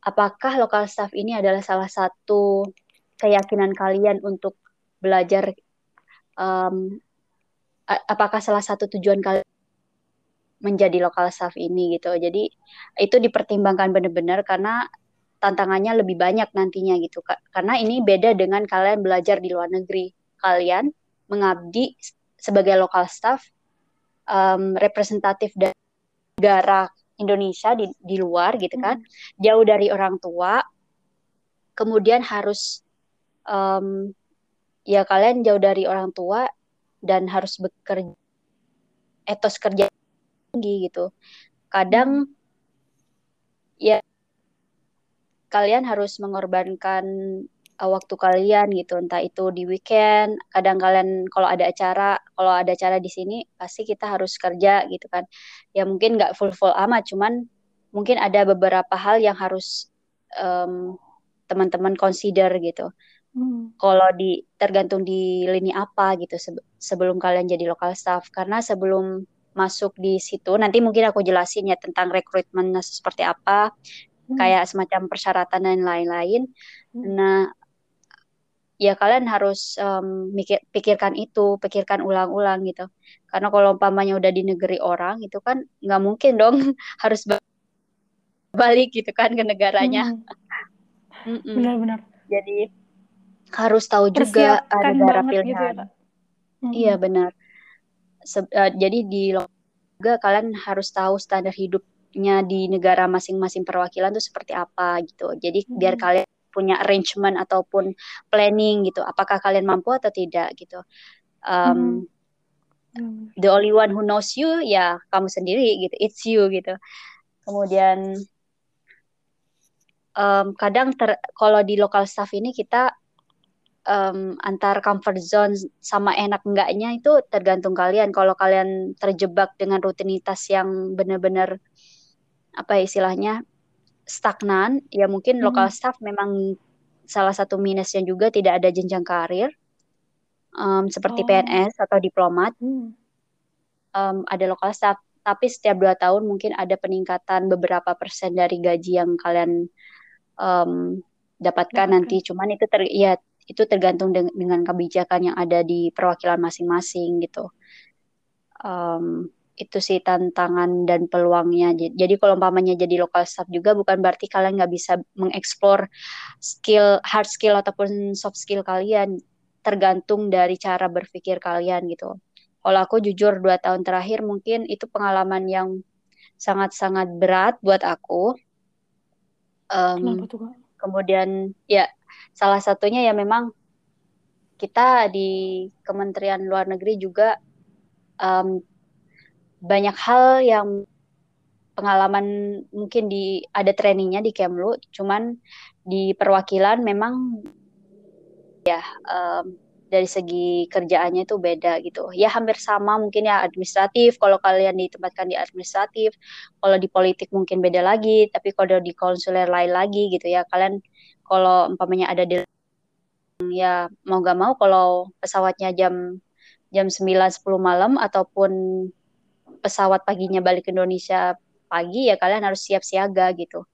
Speaker 2: apakah lokal staff ini adalah salah satu keyakinan kalian untuk belajar um, apakah salah satu tujuan kalian menjadi lokal staff ini gitu? Jadi itu dipertimbangkan benar-benar karena tantangannya lebih banyak nantinya gitu karena ini beda dengan kalian belajar di luar negeri. Kalian mengabdi sebagai lokal staff um, representatif dari negara Indonesia di di luar gitu kan. Hmm. jauh dari orang tua kemudian harus um, ya kalian jauh dari orang tua dan harus bekerja etos kerja tinggi gitu. Kadang ya kalian harus mengorbankan uh, waktu kalian gitu entah itu di weekend kadang kalian kalau ada acara kalau ada acara di sini pasti kita harus kerja gitu kan ya mungkin nggak full full amat cuman mungkin ada beberapa hal yang harus um, teman-teman consider gitu hmm. kalau di tergantung di lini apa gitu sebelum kalian jadi lokal staff karena sebelum masuk di situ nanti mungkin aku jelasin ya tentang rekrutmen seperti apa hmm. kayak semacam persyaratan dan lain-lain. Hmm. Nah, ya kalian harus um, mikir, pikirkan itu, pikirkan ulang-ulang gitu. Karena kalau umpamanya udah di negeri orang itu kan nggak mungkin dong harus balik gitu kan ke negaranya.
Speaker 1: Hmm. Benar-benar.
Speaker 2: Jadi harus tahu juga ada negara pilihan. Gitu ya, hmm. Iya benar. Se uh, jadi di juga kalian harus tahu standar hidupnya di negara masing-masing perwakilan itu seperti apa gitu. Jadi hmm. biar kalian punya arrangement ataupun planning gitu apakah kalian mampu atau tidak gitu um, hmm. the only one who knows you ya kamu sendiri gitu it's you gitu kemudian um, kadang ter, kalau di local staff ini kita um, antar comfort zone sama enak enggaknya itu tergantung kalian. Kalau kalian terjebak dengan rutinitas yang benar-benar apa istilahnya stagnan, ya mungkin hmm. lokal staff memang salah satu minusnya juga tidak ada jenjang karir um, seperti oh. PNS atau diplomat. Hmm. Um, ada lokal staff, tapi setiap dua tahun mungkin ada peningkatan beberapa persen dari gaji yang kalian um, dapatkan okay. nanti. Cuman itu ter, ya itu tergantung de dengan kebijakan yang ada di perwakilan masing-masing gitu. Um, itu sih tantangan dan peluangnya. Jadi kalau umpamanya jadi lokal staff juga bukan berarti kalian nggak bisa mengeksplor skill hard skill ataupun soft skill kalian tergantung dari cara berpikir kalian gitu. Kalau aku jujur dua tahun terakhir mungkin itu pengalaman yang sangat-sangat berat buat aku. Um, kemudian ya salah satunya ya memang kita di Kementerian Luar Negeri juga um, banyak hal yang pengalaman mungkin di ada trainingnya di Kemlu, cuman di perwakilan memang ya um, dari segi kerjaannya itu beda gitu. Ya hampir sama mungkin ya administratif. Kalau kalian ditempatkan di administratif, kalau di politik mungkin beda lagi. Tapi kalau di konsuler lain lagi gitu ya. Kalian kalau umpamanya ada di ya mau gak mau kalau pesawatnya jam jam 9 10 malam ataupun pesawat paginya balik ke Indonesia pagi ya kalian harus siap siaga gitu.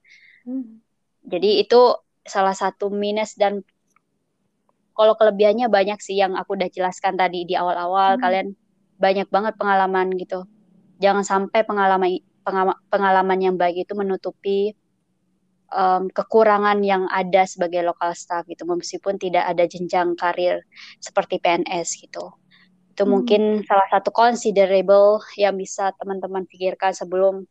Speaker 2: Hmm. Jadi itu salah satu minus dan kalau kelebihannya banyak sih yang aku udah jelaskan tadi di awal-awal hmm. kalian banyak banget pengalaman gitu. Jangan sampai pengalaman pengalaman yang baik itu menutupi um, kekurangan yang ada sebagai lokal staff gitu meskipun tidak ada jenjang karir seperti PNS gitu itu hmm. mungkin salah satu considerable yang bisa teman-teman pikirkan sebelum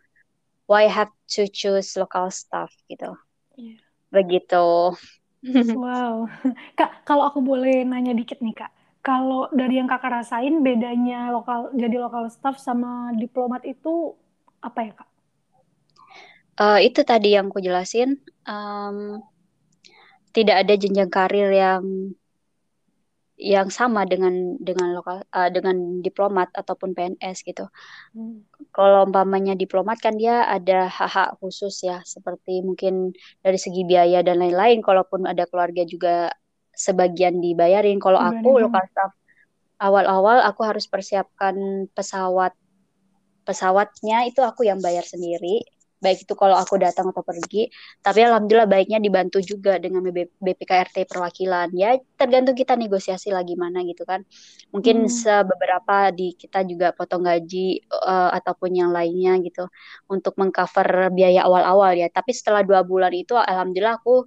Speaker 2: why have to choose local staff gitu. Yeah. begitu.
Speaker 1: Wow. Kak kalau aku boleh nanya dikit nih kak. Kalau dari yang kakak rasain bedanya lokal jadi lokal staff sama diplomat itu apa ya kak?
Speaker 2: Uh, itu tadi yang aku jelasin. Um, tidak ada jenjang karir yang yang sama dengan dengan lokal uh, dengan diplomat ataupun PNS gitu. Hmm. Kalau umpamanya diplomat kan dia ada hak-hak khusus ya, seperti mungkin dari segi biaya dan lain-lain. Kalaupun ada keluarga juga sebagian dibayarin. Kalau aku lokal staff awal-awal aku harus persiapkan pesawat pesawatnya itu aku yang bayar sendiri baik itu kalau aku datang atau pergi tapi alhamdulillah baiknya dibantu juga dengan BPKRT perwakilan. Ya tergantung kita negosiasi lagi mana gitu kan. Mungkin hmm. beberapa di kita juga potong gaji uh, ataupun yang lainnya gitu untuk mengcover biaya awal-awal ya. Tapi setelah dua bulan itu alhamdulillah aku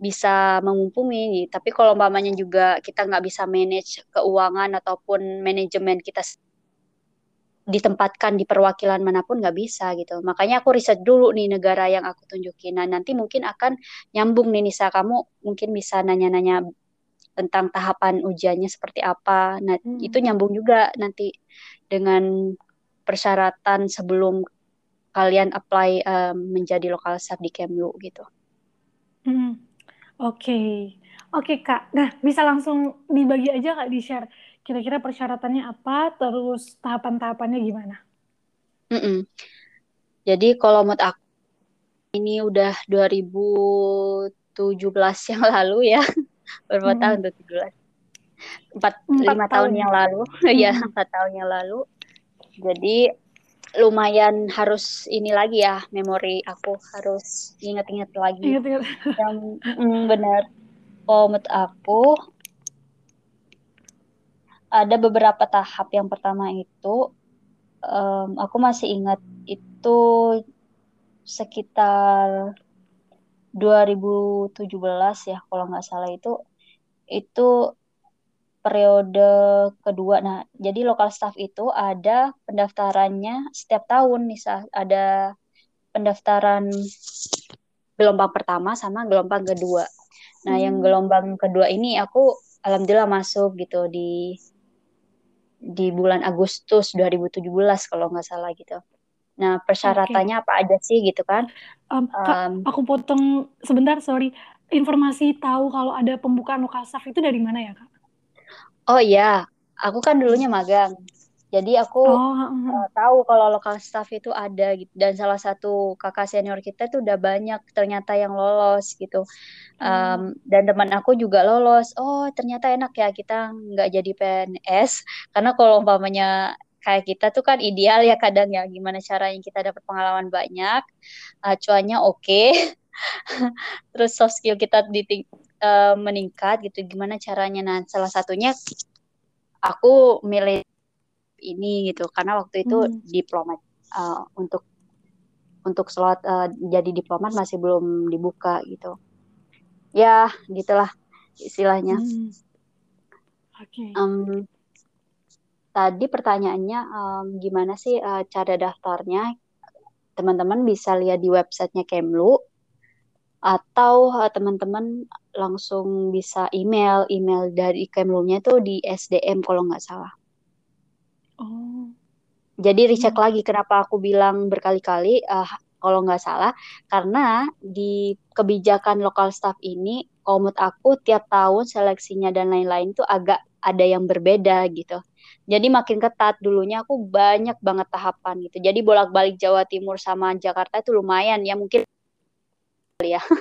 Speaker 2: bisa memumpungi tapi kalau umpamanya juga kita nggak bisa manage keuangan ataupun manajemen kita ditempatkan di perwakilan mana pun nggak bisa gitu. Makanya aku riset dulu nih negara yang aku tunjukin. Nah nanti mungkin akan nyambung nih Nisa kamu mungkin bisa nanya-nanya tentang tahapan ujiannya seperti apa. Nah hmm. itu nyambung juga nanti dengan persyaratan sebelum kalian apply um, menjadi lokal staff di Kemlu gitu.
Speaker 1: Hmm. Oke, okay. oke okay, kak. Nah bisa langsung dibagi aja kak di share kira-kira persyaratannya apa, terus tahapan-tahapannya gimana?
Speaker 2: Mm -mm. Jadi kalau menurut aku ini udah 2017 yang lalu ya, berapa hmm. tahun tuh 17? Empat, lima tahun. yang lalu, ya empat tahun yang lalu. Jadi lumayan harus ini lagi ya memori aku harus ingat-ingat lagi. Ingat-ingat. Yang mm, benar. Kalau menurut aku ada beberapa tahap. Yang pertama itu um, aku masih ingat itu sekitar 2017 ya kalau nggak salah itu itu periode kedua. Nah, jadi lokal staff itu ada pendaftarannya setiap tahun nih ada pendaftaran gelombang pertama sama gelombang kedua. Nah, hmm. yang gelombang kedua ini aku alhamdulillah masuk gitu di di bulan Agustus 2017 kalau nggak salah gitu. Nah persyaratannya okay. apa aja sih gitu kan?
Speaker 1: Um, Kak, aku potong sebentar, sorry. Informasi tahu kalau ada pembukaan lokal staff itu dari mana ya kak?
Speaker 2: Oh iya, aku kan dulunya magang. Jadi aku oh, uh, tahu kalau lokal staff itu ada gitu dan salah satu kakak senior kita tuh udah banyak ternyata yang lolos gitu. Um, dan teman aku juga lolos. Oh, ternyata enak ya kita nggak jadi PNS karena kalau umpamanya kayak kita tuh kan ideal ya kadang ya gimana caranya kita dapat pengalaman banyak, uh, cuannya oke. Okay. Terus soft skill kita di uh, meningkat gitu gimana caranya nah salah satunya aku milih ini gitu karena waktu itu hmm. diplomat uh, untuk untuk slot uh, jadi diplomat masih belum dibuka gitu ya gitulah istilahnya hmm.
Speaker 1: okay.
Speaker 2: um, tadi pertanyaannya um, gimana sih uh, cara daftarnya teman-teman bisa lihat di websitenya Kemlu atau uh, teman-teman langsung bisa email email dari Kemlunya itu di SDM kalau nggak salah
Speaker 1: Oh.
Speaker 2: Jadi recheck hmm. lagi kenapa aku bilang berkali-kali uh, kalau nggak salah karena di kebijakan lokal staff ini komut aku tiap tahun seleksinya dan lain-lain tuh agak ada yang berbeda gitu. Jadi makin ketat dulunya aku banyak banget tahapan gitu. Jadi bolak-balik Jawa Timur sama Jakarta itu lumayan ya mungkin ya.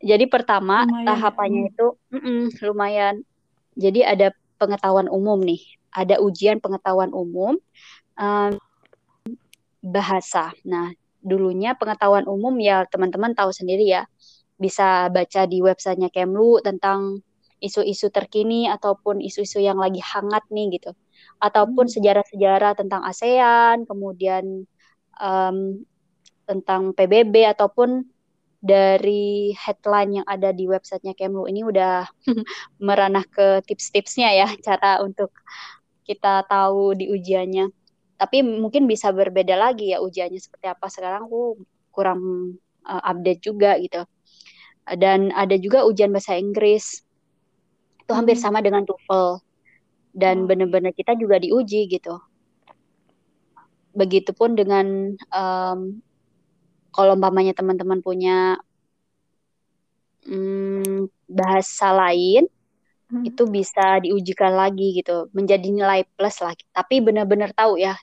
Speaker 2: Jadi pertama lumayan. tahapannya hmm. itu mm -mm, lumayan. Jadi ada pengetahuan umum nih. Ada ujian pengetahuan umum um, bahasa. Nah, dulunya pengetahuan umum ya teman-teman tahu sendiri ya. Bisa baca di websitenya Kemlu tentang isu-isu terkini ataupun isu-isu yang lagi hangat nih gitu. Ataupun hmm. sejarah-sejarah tentang ASEAN, kemudian um, tentang PBB ataupun dari headline yang ada di websitenya Kemlu ini udah meranah ke tips-tipsnya ya cara untuk kita tahu di ujiannya. Tapi mungkin bisa berbeda lagi ya ujiannya seperti apa sekarang aku kurang uh, update juga gitu. Dan ada juga ujian bahasa Inggris. Itu hampir hmm. sama dengan TOEFL. Dan oh. benar-benar kita juga diuji gitu. Begitupun dengan um, kalau umpamanya teman-teman punya hmm, bahasa lain hmm. itu bisa diujikan lagi gitu menjadi nilai plus lah tapi benar-benar tahu ya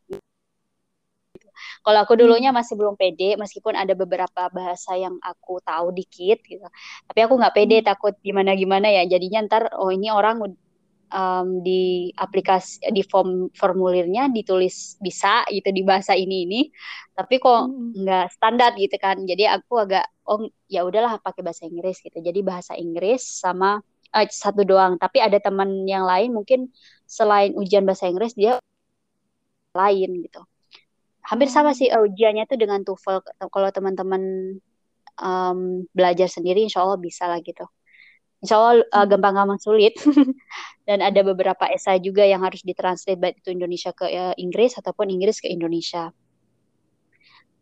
Speaker 2: kalau aku dulunya hmm. masih belum pede meskipun ada beberapa bahasa yang aku tahu dikit gitu tapi aku nggak pede hmm. takut gimana gimana ya jadinya ntar oh ini orang um, di aplikasi di form formulirnya ditulis bisa gitu di bahasa ini ini. Tapi kok hmm. nggak standar gitu kan. Jadi aku agak oh ya udahlah pakai bahasa Inggris gitu. Jadi bahasa Inggris sama uh, satu doang. Tapi ada teman yang lain mungkin selain ujian bahasa Inggris dia lain gitu. Hampir sama sih uh, ujiannya tuh dengan TOEFL. Kalau teman-teman um, belajar sendiri insya Allah bisa lah gitu insya Allah uh, gampang-gampang sulit. Dan ada beberapa esai juga yang harus ditranslate baik itu Indonesia ke uh, Inggris ataupun Inggris ke Indonesia.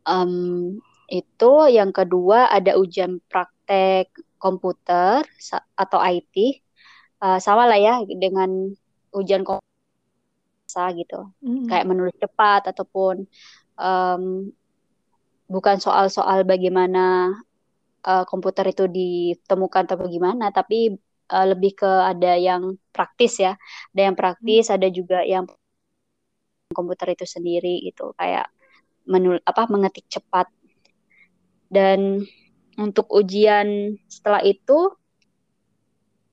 Speaker 2: Um, itu yang kedua ada ujian praktek komputer atau IT uh, sama lah ya dengan ujian komputer gitu. Mm. kayak menulis cepat ataupun um, bukan soal-soal bagaimana uh, komputer itu ditemukan atau bagaimana, tapi uh, lebih ke ada yang praktis ya, ada yang praktis, hmm. ada juga yang komputer itu sendiri itu kayak menul apa mengetik cepat. Dan untuk ujian setelah itu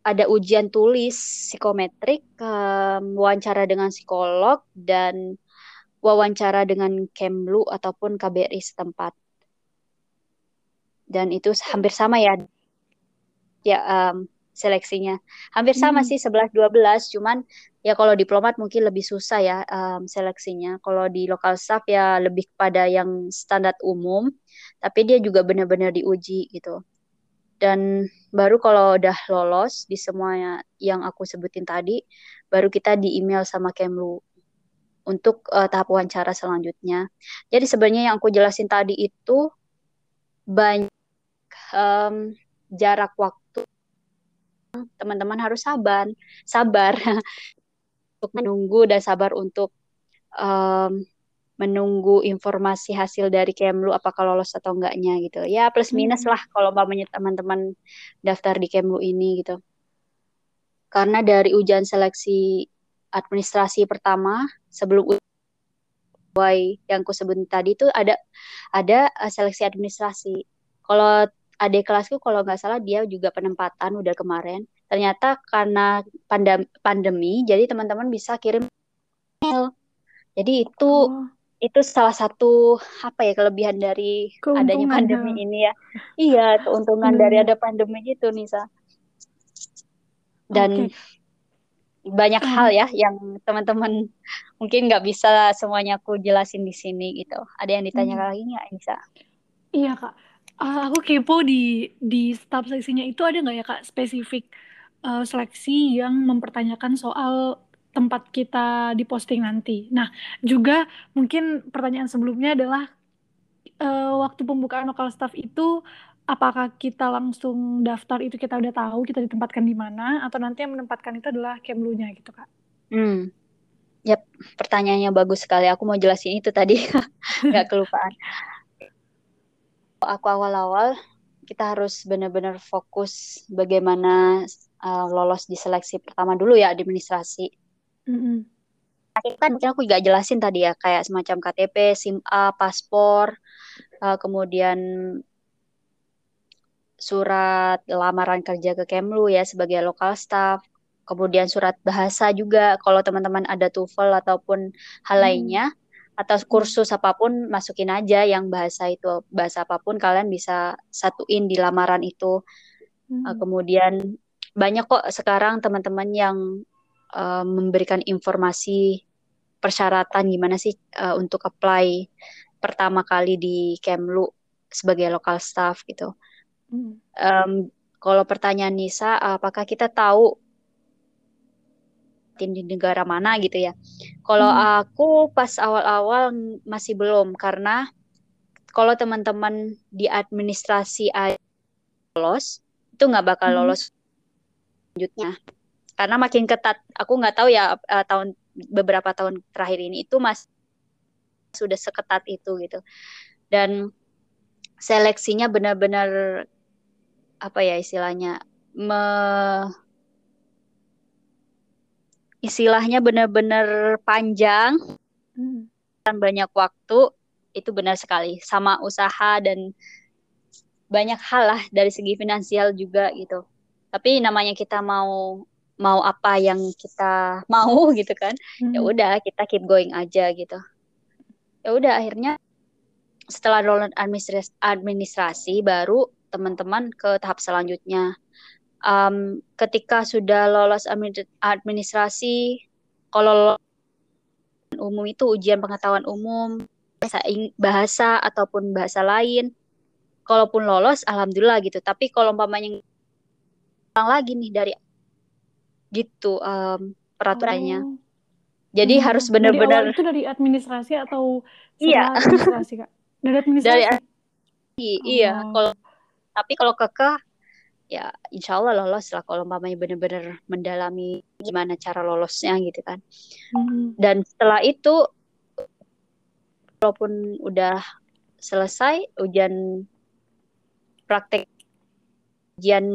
Speaker 2: ada ujian tulis psikometrik, um, wawancara dengan psikolog dan wawancara dengan Kemlu ataupun KBRI setempat dan itu hampir sama ya. Ya um, seleksinya. Hampir sama hmm. sih 11 12 cuman ya kalau diplomat mungkin lebih susah ya um, seleksinya. Kalau di lokal staff ya lebih kepada yang standar umum. Tapi dia juga benar-benar diuji gitu. Dan baru kalau udah lolos di semuanya yang aku sebutin tadi baru kita di email sama Kemlu untuk uh, tahap wawancara selanjutnya. Jadi sebenarnya yang aku jelasin tadi itu banyak um, jarak waktu teman-teman harus sabar sabar. Untuk menunggu dan sabar untuk um, menunggu informasi hasil dari Kemlu apakah lolos atau enggaknya gitu. Ya plus minus hmm. lah kalau umpamanya teman-teman daftar di Kemlu ini gitu. Karena dari ujian seleksi administrasi pertama sebelum Y yang aku sebut tadi itu ada ada uh, seleksi administrasi. Kalau adik kelasku kalau nggak salah dia juga penempatan udah kemarin. Ternyata karena pandem pandemi, jadi teman-teman bisa kirim email. Jadi itu oh. itu salah satu apa ya kelebihan dari keuntungan adanya pandemi ini ya. Iya, keuntungan hmm. dari ada pandemi gitu, Nisa. Dan okay. banyak hmm. hal ya yang teman-teman mungkin nggak bisa semuanya aku jelasin di sini gitu. Ada yang ditanyakan hmm. lagi nggak, Nisa?
Speaker 1: Iya, Kak Uh, aku kepo di di staf seleksinya itu ada nggak ya Kak spesifik uh, seleksi yang mempertanyakan soal tempat kita di posting nanti. Nah, juga mungkin pertanyaan sebelumnya adalah uh, waktu pembukaan lokal staff itu apakah kita langsung daftar itu kita udah tahu kita ditempatkan di mana atau nanti yang menempatkan itu adalah Kemlunya gitu Kak?
Speaker 2: Hmm. Yap, pertanyaannya bagus sekali. Aku mau jelasin itu tadi, nggak kelupaan aku awal-awal kita harus benar-benar fokus bagaimana uh, lolos di seleksi pertama dulu ya administrasi. Mm-hmm. Kan mungkin aku juga jelasin tadi ya kayak semacam KTP, SIM A, paspor, uh, kemudian surat lamaran kerja ke Kemlu ya sebagai lokal staff, kemudian surat bahasa juga kalau teman-teman ada TOEFL ataupun hal lainnya atau kursus apa pun masukin aja yang bahasa itu bahasa apa pun kalian bisa satuin di lamaran itu hmm. uh, kemudian banyak kok sekarang teman-teman yang uh, memberikan informasi persyaratan gimana sih uh, untuk apply pertama kali di Kemlu sebagai lokal staff gitu.
Speaker 1: Hmm.
Speaker 2: Um, kalau pertanyaan Nisa, apakah kita tahu di negara mana gitu ya? Kalau
Speaker 1: Hmm.
Speaker 2: aku pas awal-awal masih belum karena kalau teman-teman di administrasi lolos itu nggak bakal
Speaker 1: Hmm.
Speaker 2: lolos selanjutnya karena makin ketat. Aku nggak tahu ya uh, tahun beberapa tahun terakhir ini itu mas sudah seketat itu gitu dan seleksinya benar-benar apa ya istilahnya me istilahnya benar-benar panjang
Speaker 1: Hmm.
Speaker 2: dan banyak waktu itu benar sekali sama usaha dan banyak hal lah dari segi finansial juga gitu tapi namanya kita mau mau apa yang kita mau gitu kan ya
Speaker 1: Hmm.
Speaker 2: udah kita keep going aja gitu ya udah akhirnya setelah lulus administrasi, administrasi baru teman-teman ke tahap selanjutnya um, ketika sudah lolos admi- administrasi kalau lolos umum itu ujian pengetahuan umum bahasa, bahasa ataupun bahasa lain kalaupun lolos alhamdulillah gitu tapi kalau umpamanya ulang lagi nih dari gitu um, peraturannya
Speaker 1: Oh.
Speaker 2: jadi
Speaker 1: Hmm.
Speaker 2: harus benar-benar
Speaker 1: itu dari administrasi atau
Speaker 2: Iya.
Speaker 1: administrasi kak? Dari administrasi.
Speaker 2: dari iya
Speaker 1: Oh.
Speaker 2: kalau tapi kalau kekeh ya insya Allah lolos lah kalau umpamanya benar-benar mendalami gimana cara lolosnya gitu kan
Speaker 1: Hmm.
Speaker 2: dan setelah itu walaupun udah selesai ujian praktek ujian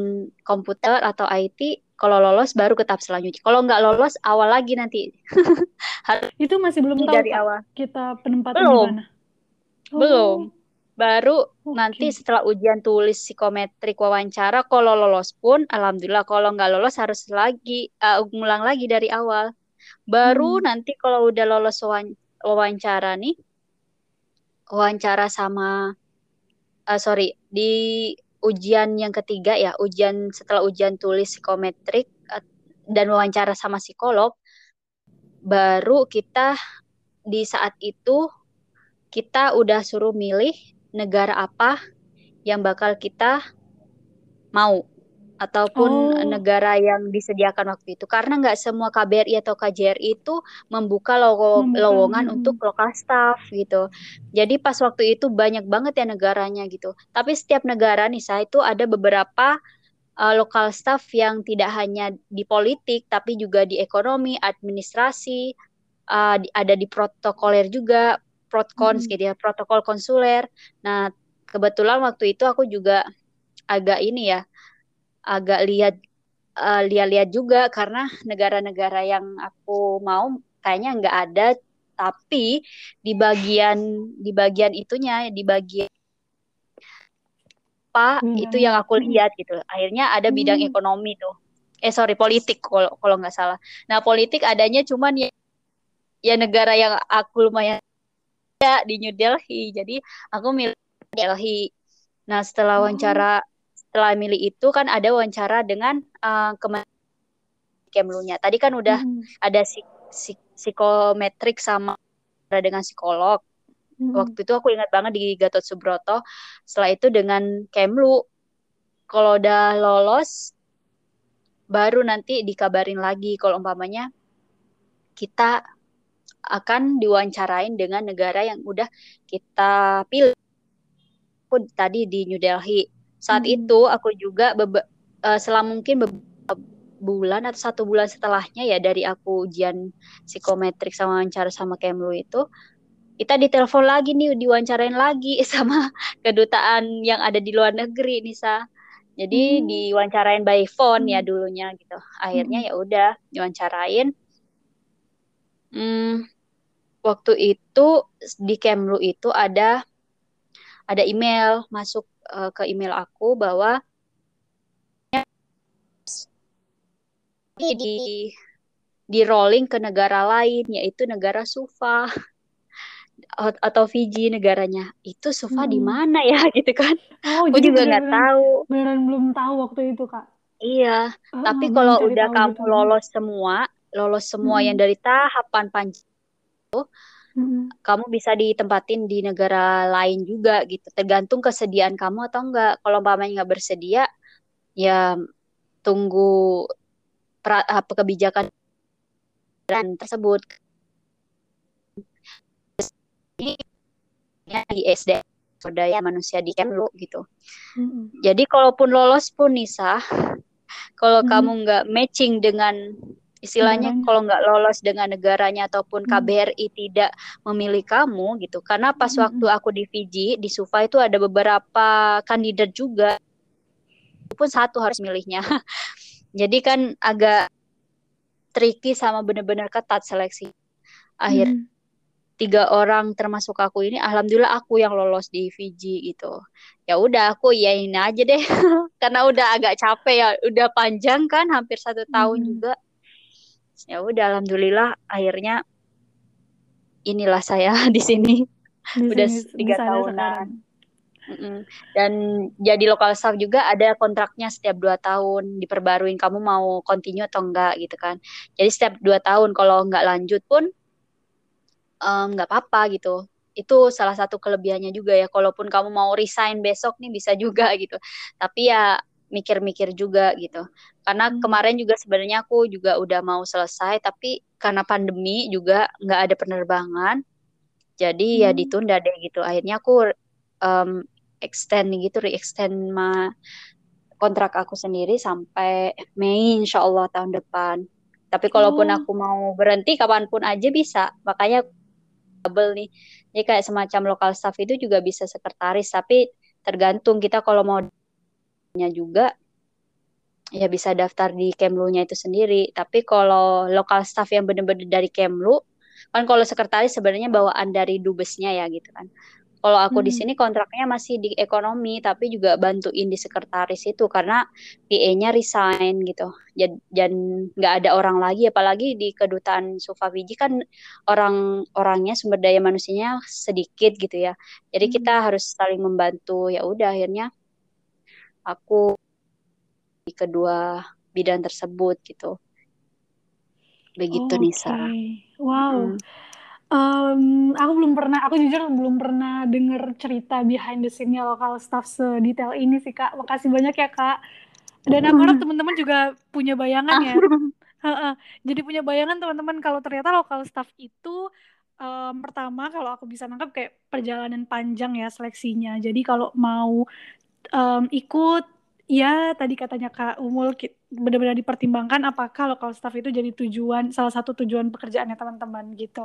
Speaker 2: komputer atau IT kalau lolos baru ke tahap selanjutnya kalau nggak lolos awal lagi nanti
Speaker 1: Itu masih belum tahu
Speaker 2: dari awal
Speaker 1: kita penempatan
Speaker 2: Belum.
Speaker 1: di mana? Oh,
Speaker 2: belum baru
Speaker 1: oke.
Speaker 2: nanti setelah ujian tulis psikometrik wawancara kalau lolos pun alhamdulillah kalau nggak lolos harus lagi uh, ngulang lagi dari awal baru
Speaker 1: Hmm.
Speaker 2: nanti kalau udah lolos wawan- wawancara nih wawancara sama uh, sorry di ujian yang ketiga ya ujian setelah ujian tulis psikometrik uh, dan wawancara sama psikolog baru kita di saat itu kita udah suruh milih negara apa yang bakal kita mau ataupun
Speaker 1: Oh.
Speaker 2: negara yang disediakan waktu itu karena nggak semua KBRI atau KJRI itu membuka lowo-
Speaker 1: Membuka,
Speaker 2: lowongan untuk lokal staff gitu. Jadi pas waktu itu banyak banget ya negaranya gitu. Tapi setiap negara nih saya itu ada beberapa uh, lokal staff yang tidak hanya di politik tapi juga di ekonomi, administrasi, uh, di- ada di protokoler juga, protkons
Speaker 1: Mm-mm.
Speaker 2: gitu ya, protokol konsuler. Nah, kebetulan waktu itu aku juga agak ini ya, agak lihat uh, lihat-lihat juga karena negara-negara yang aku mau kayaknya nggak ada, tapi di bagian di bagian itunya, di bagian apa itu
Speaker 1: Bidang-
Speaker 2: yang aku lihat gitu. Akhirnya ada bidang
Speaker 1: Hmm.
Speaker 2: ekonomi tuh. Eh sorry politik kalau kalau nggak salah. Nah politik adanya cuman ya, ya negara yang aku lumayan ya di New Delhi. Jadi aku milih Delhi. Nah setelah
Speaker 1: Oh.
Speaker 2: wawancara setelah milih itu kan ada wawancara dengan uh, Kementerian Kemlunya. Tadi kan udah
Speaker 1: Mm-mm.
Speaker 2: ada psik- psik- psikometrik sama dengan psikolog.
Speaker 1: Mm-mm.
Speaker 2: Waktu itu aku ingat banget di Gatot Subroto. Setelah itu dengan Kemlu. Kalau udah lolos, baru nanti dikabarin lagi kalau umpamanya kita akan diwawancarain dengan negara yang udah kita pilih. Aku tadi di New Delhi. Saat
Speaker 1: Hmm.
Speaker 2: itu aku juga bebe- eh, selama mungkin beberapa bulan atau satu bulan setelahnya ya dari aku ujian psikometrik sama wawancara sama Kemlu itu kita ditelepon lagi nih diwawancarain lagi sama kedutaan yang ada di luar negeri Nisa jadi
Speaker 1: Hmm.
Speaker 2: diwawancarain by phone ya
Speaker 1: Hmm.
Speaker 2: dulunya gitu akhirnya
Speaker 1: Hmm.
Speaker 2: ya udah diwawancarain Hmm, waktu itu di Kemlu itu ada ada email masuk eh, ke email aku bahwa di di rolling ke negara lain yaitu negara Suva At- atau Fiji negaranya itu Suva di
Speaker 1: Hmm.
Speaker 2: mana ya gitu kan
Speaker 1: Oh,
Speaker 2: aku juga nggak tahu
Speaker 1: beneran belum tahu waktu itu kak.
Speaker 2: iya
Speaker 1: Heeh,
Speaker 2: tapi
Speaker 1: belum
Speaker 2: kalau udah kamu
Speaker 1: gitu.
Speaker 2: lolos semua lolos semua yang
Speaker 1: Mm-mm.
Speaker 2: dari tahapan panjang
Speaker 1: Mm-mm.
Speaker 2: kamu bisa ditempatin di negara lain juga gitu. Tergantung kesediaan kamu atau enggak. Kalau umpamanya nggak bersedia, ya tunggu pra, apa kebijakan tersebut. Ini ya, di SD swadaya manusia di Kemlu gitu.
Speaker 1: Mm-mm.
Speaker 2: Jadi kalaupun lolos pun Nisa, kalau
Speaker 1: Mhm.
Speaker 2: kamu nggak matching dengan istilahnya
Speaker 1: Negaranya.
Speaker 2: kalau nggak lolos dengan negaranya ataupun
Speaker 1: Hmm.
Speaker 2: KBRI tidak memilih kamu gitu. Karena pas
Speaker 1: Mm-mm.
Speaker 2: waktu aku di Fiji di Suva itu ada beberapa kandidat juga, pun satu harus milihnya. Jadi kan agak tricky sama benar-benar ketat seleksi. Akhir
Speaker 1: Mm.
Speaker 2: tiga orang termasuk aku ini, alhamdulillah aku yang lolos di Fiji gitu. Ya udah aku iyain aja deh, karena udah agak capek ya, udah panjang kan, hampir satu tahun
Speaker 1: Mm.
Speaker 2: juga. Ya udah alhamdulillah akhirnya inilah saya di sini
Speaker 1: Di
Speaker 2: udah tiga tahunan.
Speaker 1: sekarang.
Speaker 2: Mm-mm. Dan jadi lokal staff juga ada kontraknya setiap dua tahun diperbaruin kamu mau continue atau enggak gitu kan. Jadi setiap dua tahun kalau enggak lanjut pun nggak apa-apa gitu. Itu salah satu kelebihannya juga ya. Kalaupun kamu mau resign besok nih bisa juga gitu. Tapi ya mikir-mikir juga gitu. Karena
Speaker 1: Hmm.
Speaker 2: kemarin juga sebenarnya aku juga udah mau selesai tapi karena pandemi juga nggak ada penerbangan. Jadi ya
Speaker 1: Hmm.
Speaker 2: ditunda deh gitu. Akhirnya aku em, extend gitu, re-extend ma kontrak aku sendiri sampai Mei insya Allah tahun depan. Tapi kalaupun
Speaker 1: Oh.
Speaker 2: aku mau berhenti kapan pun aja bisa. Makanya double nih. Jadi kayak semacam lokal staff itu juga bisa sekretaris. Tapi tergantung kita kalau mau nya juga ya bisa daftar di Kemlu-nya itu sendiri. Tapi kalau lokal staff yang benar-benar dari Kemlu, kan kalau sekretaris sebenarnya bawaan dari dubesnya ya gitu kan. Kalau aku di
Speaker 1: Hmm.
Speaker 2: sini kontraknya masih di ekonomi, tapi juga bantuin di sekretaris itu karena PA-nya resign gitu. Dan nggak ada orang lagi, apalagi di kedutaan Suva Fiji kan orang-orangnya sumber daya manusianya sedikit gitu ya. Jadi
Speaker 1: Hmm.
Speaker 2: kita harus saling membantu. Ya udah akhirnya aku di kedua bidang tersebut gitu. Begitu
Speaker 1: Oke.
Speaker 2: Nisa.
Speaker 1: Wow.
Speaker 2: Mm.
Speaker 1: Em, aku belum pernah, aku jujur belum pernah denger cerita behind the scene-nya lokal staff sedetail ini sih Kak. Makasih banyak ya Kak. Dan aku harap teman-teman juga punya bayangan ya. Jadi punya bayangan teman-teman kalau ternyata lokal staff itu em, pertama kalau aku bisa nangkap kayak perjalanan panjang ya seleksinya. Jadi kalau mau em, ikut ya tadi katanya Kak Umul benar-benar dipertimbangkan apakah lokal staff itu jadi tujuan salah satu tujuan pekerjaannya teman-teman gitu.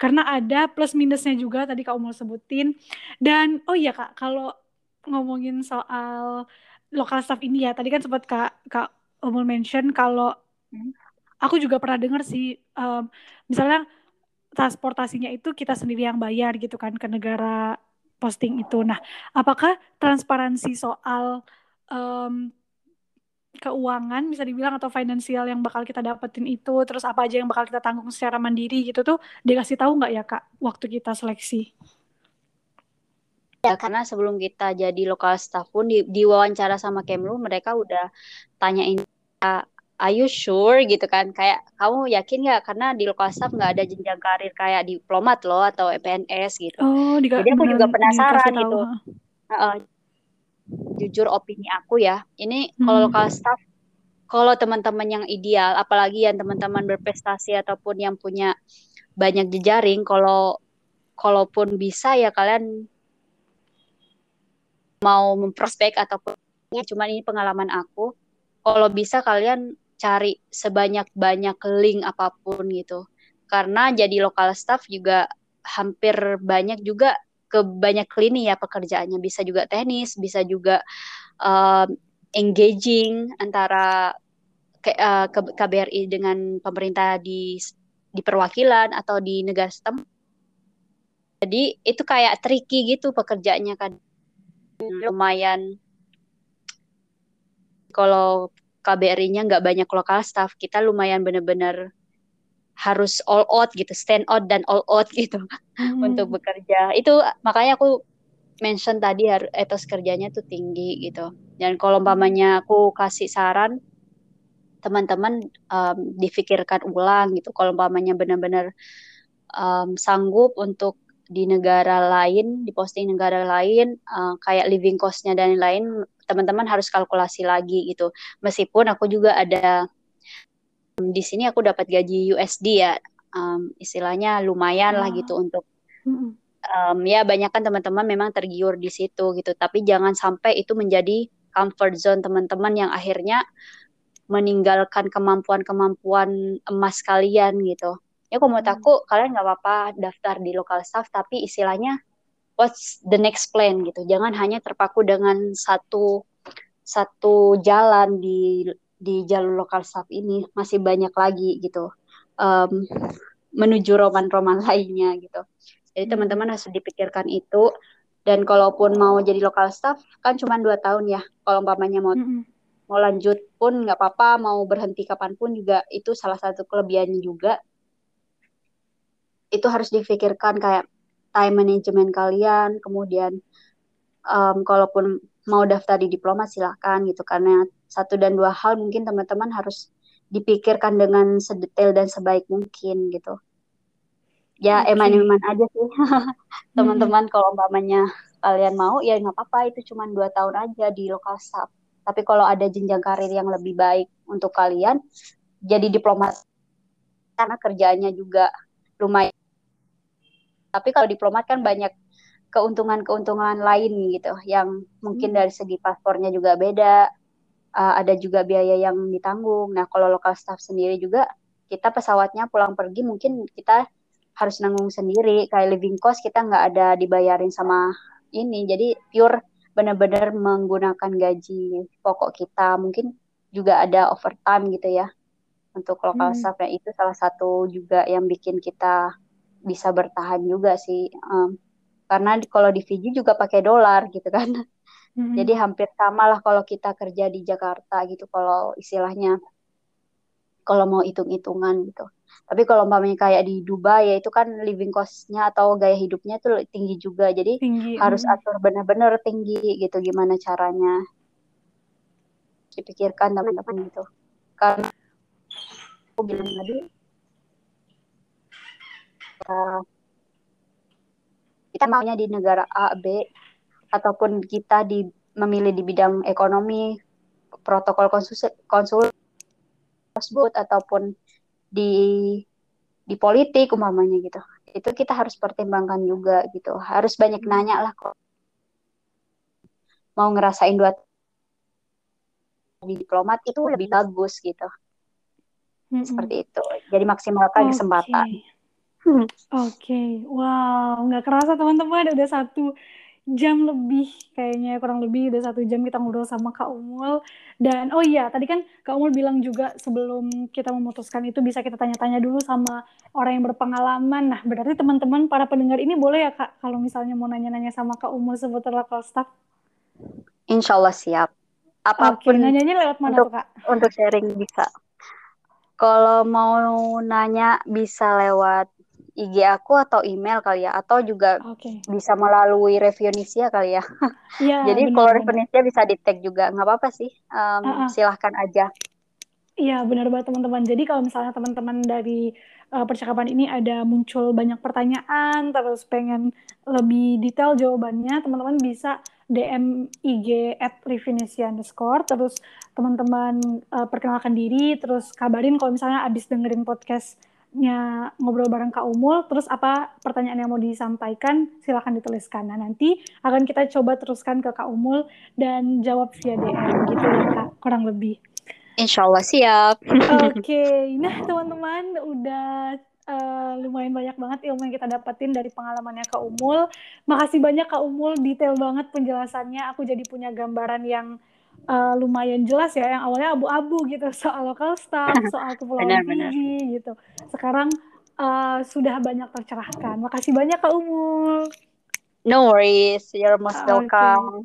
Speaker 1: Karena ada plus minusnya juga tadi Kak Umul sebutin. Dan oh iya Kak, kalau ngomongin soal lokal staff ini ya, tadi kan sempat Kak Kak Umul mention kalau
Speaker 2: Hmm.
Speaker 1: aku juga pernah dengar sih em, misalnya transportasinya itu kita sendiri yang bayar gitu kan ke negara posting itu. Nah, apakah transparansi soal em, keuangan bisa dibilang atau finansial yang bakal kita dapetin itu, terus apa aja yang bakal kita tanggung secara mandiri gitu tuh dikasih tahu nggak ya Kak waktu kita seleksi?
Speaker 2: Ya, karena sebelum kita jadi lokal staff pun di, diwawancara sama Kemlu mereka udah tanyain "Ah, are you sure gitu kan kayak kamu yakin nggak karena di lokal staff nggak ada jenjang karir kayak diplomat loh atau PNS gitu.
Speaker 1: Oh, dika-
Speaker 2: Jadi aku juga penasaran gitu. Heeh. jujur opini aku ya, ini kalau
Speaker 1: Hmm.
Speaker 2: lokal staff kalau teman-teman yang ideal, apalagi yang teman-teman berprestasi ataupun yang punya banyak jejaring, kalau kalaupun bisa ya kalian mau memprospek ataupun ya, cuman ini pengalaman aku, kalau bisa kalian cari sebanyak-banyak link apa pun gitu. Karena jadi lokal staff juga hampir banyak juga ke banyak lini ya pekerjaannya. Bisa juga teknis, bisa juga um, engaging antara ke- uh, ke- KBRI dengan pemerintah di di perwakilan atau di negara setempat. Jadi itu kayak tricky gitu pekerjaannya kan. Lumayan kalau KBRI-nya nggak banyak lokal staff, kita lumayan bener-bener harus all out gitu, stand out dan all out gitu
Speaker 1: Hmm.
Speaker 2: untuk bekerja. Itu makanya aku mention tadi etos kerjanya tuh tinggi gitu. Dan kalau umpamanya aku kasih saran, teman-teman um, difikirkan ulang gitu. Kalau umpamanya benar-benar um, sanggup untuk di negara lain, di posting negara lain, uh, kayak living cost-nya dan lain-lain, teman-teman harus kalkulasi lagi gitu. Meskipun aku juga ada um, di sini aku dapat gaji USD ya, um, istilahnya lumayan wow. lah gitu untuk um, ya banyak kan teman-teman memang tergiur di situ gitu. Tapi jangan sampai itu menjadi comfort zone teman-teman yang akhirnya meninggalkan kemampuan-kemampuan emas kalian gitu ya kalau menurut hmm. aku kalian nggak apa-apa daftar di lokal staff tapi istilahnya what's the next plan gitu. Jangan hanya terpaku dengan satu satu jalan di di jalur lokal staff ini. Masih banyak lagi gitu. Um, menuju roman-roman lainnya gitu. Jadi hmm. teman-teman harus dipikirkan itu. Dan kalaupun mau jadi lokal staff kan cuma dua tahun ya. Kalau umpamanya mau -hmm. mau lanjut pun nggak apa-apa. Mau berhenti kapan pun juga itu salah satu kelebihannya juga. Itu harus difikirkan kayak time management kalian, kemudian um, kalaupun mau daftar di diplomat silahkan gitu karena satu dan dua hal mungkin teman-teman harus dipikirkan dengan sedetail dan sebaik mungkin gitu. Ya okay. eman-eman aja sih teman-teman hmm. kalau umpamanya kalian mau ya nggak apa-apa itu cuma dua tahun aja di lokal staff. Tapi kalau ada jenjang karir yang lebih baik untuk kalian jadi diplomat karena kerjaannya juga lumayan tapi kalau diplomat kan banyak keuntungan-keuntungan lain gitu yang mungkin hmm. dari segi paspornya juga beda. Uh, ada juga biaya yang ditanggung. Nah, kalau lokal staff sendiri juga kita pesawatnya pulang pergi mungkin kita harus nanggung sendiri kayak living cost kita nggak ada dibayarin sama ini jadi pure benar-benar menggunakan gaji pokok kita mungkin juga ada overtime gitu ya untuk lokal hmm. staffnya itu salah satu juga yang bikin kita bisa bertahan juga sih um, karena kalau di Fiji juga pakai dolar gitu kan. Mm-hmm. jadi hampir sama lah kalau kita kerja di Jakarta gitu kalau istilahnya kalau mau hitung-hitungan gitu. Tapi kalau umpamanya kayak di Dubai ya itu kan living cost-nya atau gaya hidupnya tuh tinggi juga. Jadi tinggi, harus atur benar-benar tinggi gitu gimana caranya dipikirkan teman-teman itu karena aku bilang tadi kita maunya di negara A, B, ataupun kita di memilih di bidang ekonomi, protokol konsul, konsul tersebut ataupun di di politik umpamanya gitu. Itu kita harus pertimbangkan juga gitu. Harus banyak nanya lah kok. Mau ngerasain dua di diplomat itu lebih bagus gitu. -hmm. Seperti itu. Jadi maksimalkan okay. kesempatan.
Speaker 1: Oke, okay. wow, nggak kerasa teman-teman udah satu jam lebih kayaknya kurang lebih udah satu jam kita ngobrol sama Kak Umul dan oh iya tadi kan Kak Umul bilang juga sebelum kita memutuskan itu bisa kita tanya-tanya dulu sama orang yang berpengalaman. Nah berarti teman-teman para pendengar ini boleh ya Kak kalau misalnya mau nanya-nanya sama Kak Umul seputar local staff?
Speaker 2: Insya Allah siap. Apa pun.
Speaker 1: Oke, nanyanya lewat mana
Speaker 2: untuk,
Speaker 1: tuh Kak?
Speaker 2: Untuk sharing bisa. Kalau mau nanya bisa lewat IG aku atau email kali ya atau juga okay. bisa melalui Revenisia kali ya. ya Jadi bener, kalau Revenisia bisa di tag juga nggak apa-apa sih. Um, uh -uh. Silahkan aja.
Speaker 1: Iya benar banget teman-teman. Jadi kalau misalnya teman-teman dari uh, percakapan ini ada muncul banyak pertanyaan, terus pengen lebih detail jawabannya, teman-teman bisa DM IG at Refinisia underscore, terus teman-teman uh, perkenalkan diri, terus kabarin kalau misalnya abis dengerin podcast nya ngobrol bareng Kak Umul, terus apa pertanyaan yang mau disampaikan, silahkan dituliskan. Nah, nanti akan kita coba teruskan ke Kak Umul dan jawab via DM gitu ya Kak, kurang lebih.
Speaker 2: Insya Allah siap.
Speaker 1: Oke, okay. nah teman-teman udah uh, lumayan banyak banget ilmu yang kita dapetin dari pengalamannya Kak Umul. Makasih banyak Kak Umul, detail banget penjelasannya. Aku jadi punya gambaran yang uh, lumayan jelas ya yang awalnya abu-abu gitu soal lokal staff, soal kepulauan Fiji gitu. Sekarang uh, sudah banyak tercerahkan. Makasih banyak Kak Umul.
Speaker 2: No worries, you're most welcome.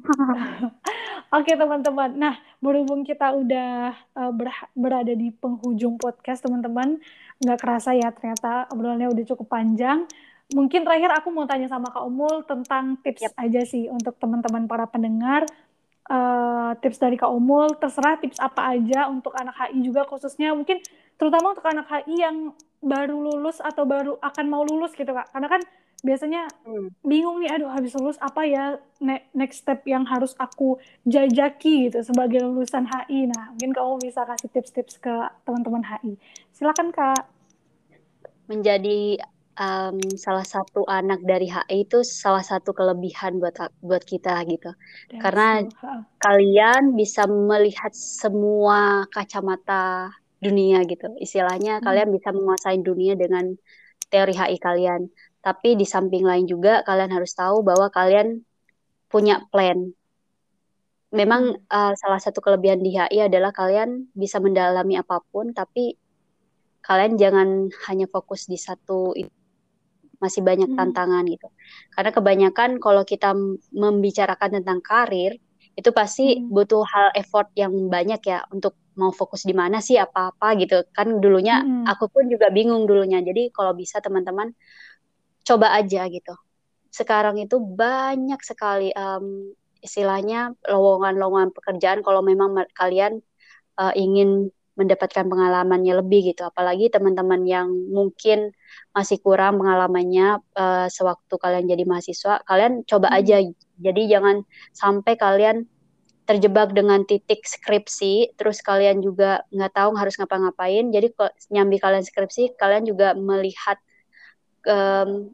Speaker 1: Oke okay, teman-teman, nah berhubung kita udah uh, ber berada di penghujung podcast teman-teman, nggak kerasa ya ternyata obrolannya udah cukup panjang. Mungkin terakhir aku mau tanya sama Kak Umul tentang tips yep. aja sih untuk teman-teman para pendengar uh, tips dari Kak Umul, terserah tips apa aja untuk anak HI juga khususnya mungkin terutama untuk anak HI yang baru lulus atau baru akan mau lulus gitu kak. Karena kan biasanya hmm. bingung nih aduh habis lulus apa ya next step yang harus aku jajaki gitu sebagai lulusan HI nah mungkin kamu bisa kasih tips-tips ke teman-teman HI silakan kak.
Speaker 2: Menjadi um, salah satu anak dari HI itu salah satu kelebihan buat buat kita gitu. Karena so, kalian bisa melihat semua kacamata dunia gitu. Istilahnya hmm. kalian bisa menguasai dunia dengan teori HI kalian. Tapi di samping lain juga kalian harus tahu bahwa kalian punya plan. Memang uh, salah satu kelebihan di HI adalah kalian bisa mendalami apa pun, tapi kalian jangan hanya fokus di satu masih banyak hmm. tantangan gitu. Karena kebanyakan kalau kita membicarakan tentang karir itu pasti hmm. butuh hal effort yang banyak ya untuk mau fokus di mana sih apa-apa gitu. Kan dulunya hmm. aku pun juga bingung dulunya. Jadi kalau bisa teman-teman coba aja gitu. Sekarang itu banyak sekali um, istilahnya lowongan-lowongan pekerjaan kalau memang kalian uh, ingin mendapatkan pengalamannya lebih gitu. Apalagi teman-teman yang mungkin masih kurang pengalamannya uh, sewaktu kalian jadi mahasiswa kalian coba hmm. aja. Jadi jangan sampai kalian terjebak dengan titik skripsi terus kalian juga nggak tahu harus ngapa-ngapain. Jadi nyambi kalian skripsi kalian juga melihat um,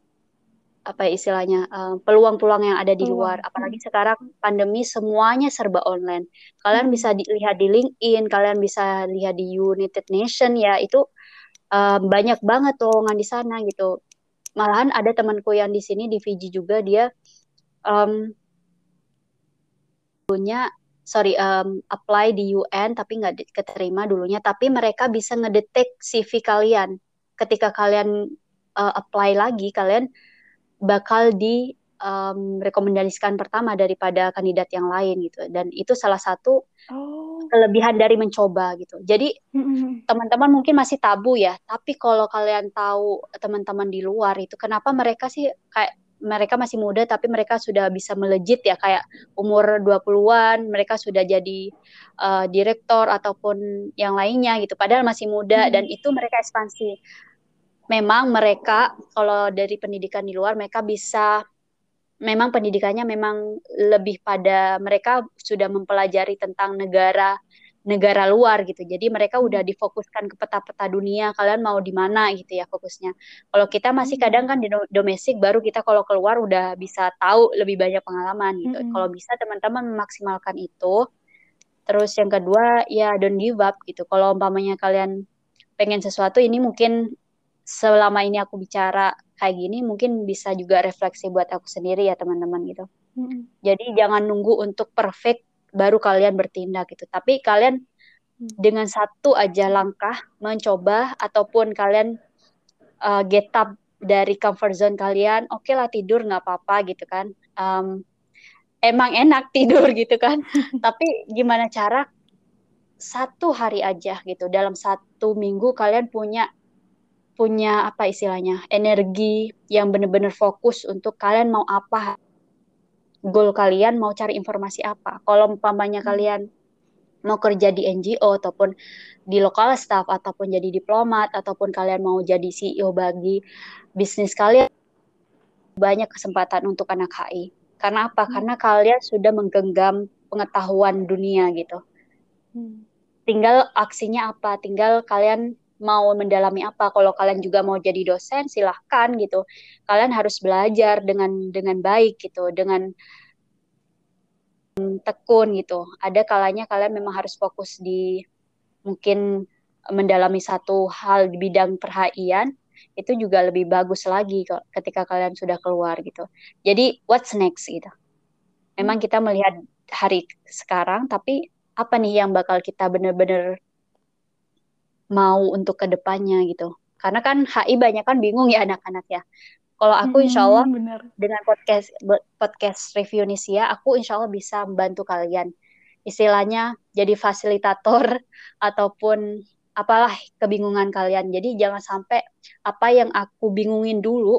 Speaker 2: apa ya istilahnya peluang-peluang uh, yang ada di luar. Apalagi sekarang pandemi semuanya serba online. Kalian hmm. bisa dilihat di LinkedIn kalian bisa lihat di United Nation ya itu uh, banyak banget lowongan di sana gitu. Malahan ada temanku yang di sini di Fiji juga dia um, punya sorry um, apply di UN tapi nggak keterima dulunya. Tapi mereka bisa ngedetek CV kalian. Ketika kalian uh, apply lagi kalian bakal di um, rekomendasikan pertama daripada kandidat yang lain gitu dan itu salah satu oh. kelebihan dari mencoba gitu jadi mm-hmm. teman-teman mungkin masih tabu ya tapi kalau kalian tahu teman-teman di luar itu kenapa mereka sih kayak mereka masih muda tapi mereka sudah bisa melejit ya kayak umur 20-an mereka sudah jadi uh, direktor ataupun yang lainnya gitu padahal masih muda hmm. dan itu mereka ekspansi memang mereka kalau dari pendidikan di luar mereka bisa memang pendidikannya memang lebih pada mereka sudah mempelajari tentang negara negara luar gitu. Jadi mereka udah difokuskan ke peta-peta dunia. Kalian mau di mana gitu ya fokusnya. Kalau kita masih hmm. kadang kan di domestik baru kita kalau keluar udah bisa tahu lebih banyak pengalaman gitu. -hmm. Kalau bisa teman-teman memaksimalkan itu. Terus yang kedua ya don't give up gitu. Kalau umpamanya kalian pengen sesuatu ini mungkin selama ini aku bicara kayak gini mungkin bisa juga refleksi buat aku sendiri ya teman-teman gitu. Hmm. Jadi jangan nunggu untuk perfect baru kalian bertindak gitu. Tapi kalian hmm. dengan satu aja langkah mencoba ataupun kalian uh, get up dari comfort zone kalian, oke okay lah tidur nggak apa-apa gitu kan. Um, emang enak tidur gitu kan. Tapi gimana cara satu hari aja gitu dalam satu minggu kalian punya punya apa istilahnya energi yang benar-benar fokus untuk kalian mau apa goal kalian mau cari informasi apa kalau umpamanya hmm. kalian mau kerja di NGO ataupun di lokal staff ataupun jadi diplomat ataupun kalian mau jadi CEO bagi bisnis kalian banyak kesempatan untuk anak HI karena apa hmm. karena kalian sudah menggenggam pengetahuan dunia gitu hmm. tinggal aksinya apa tinggal kalian mau mendalami apa. Kalau kalian juga mau jadi dosen, silahkan gitu. Kalian harus belajar dengan dengan baik gitu, dengan tekun gitu. Ada kalanya kalian memang harus fokus di mungkin mendalami satu hal di bidang perhaian itu juga lebih bagus lagi ketika kalian sudah keluar gitu. Jadi what's next gitu. Memang kita melihat hari sekarang tapi apa nih yang bakal kita benar-benar mau untuk ke depannya gitu. Karena kan HI banyak kan bingung ya anak-anak ya. Kalau aku insya Allah hmm, dengan podcast podcast review Nisia, aku insya Allah bisa membantu kalian. Istilahnya jadi fasilitator ataupun apalah kebingungan kalian. Jadi jangan sampai apa yang aku bingungin dulu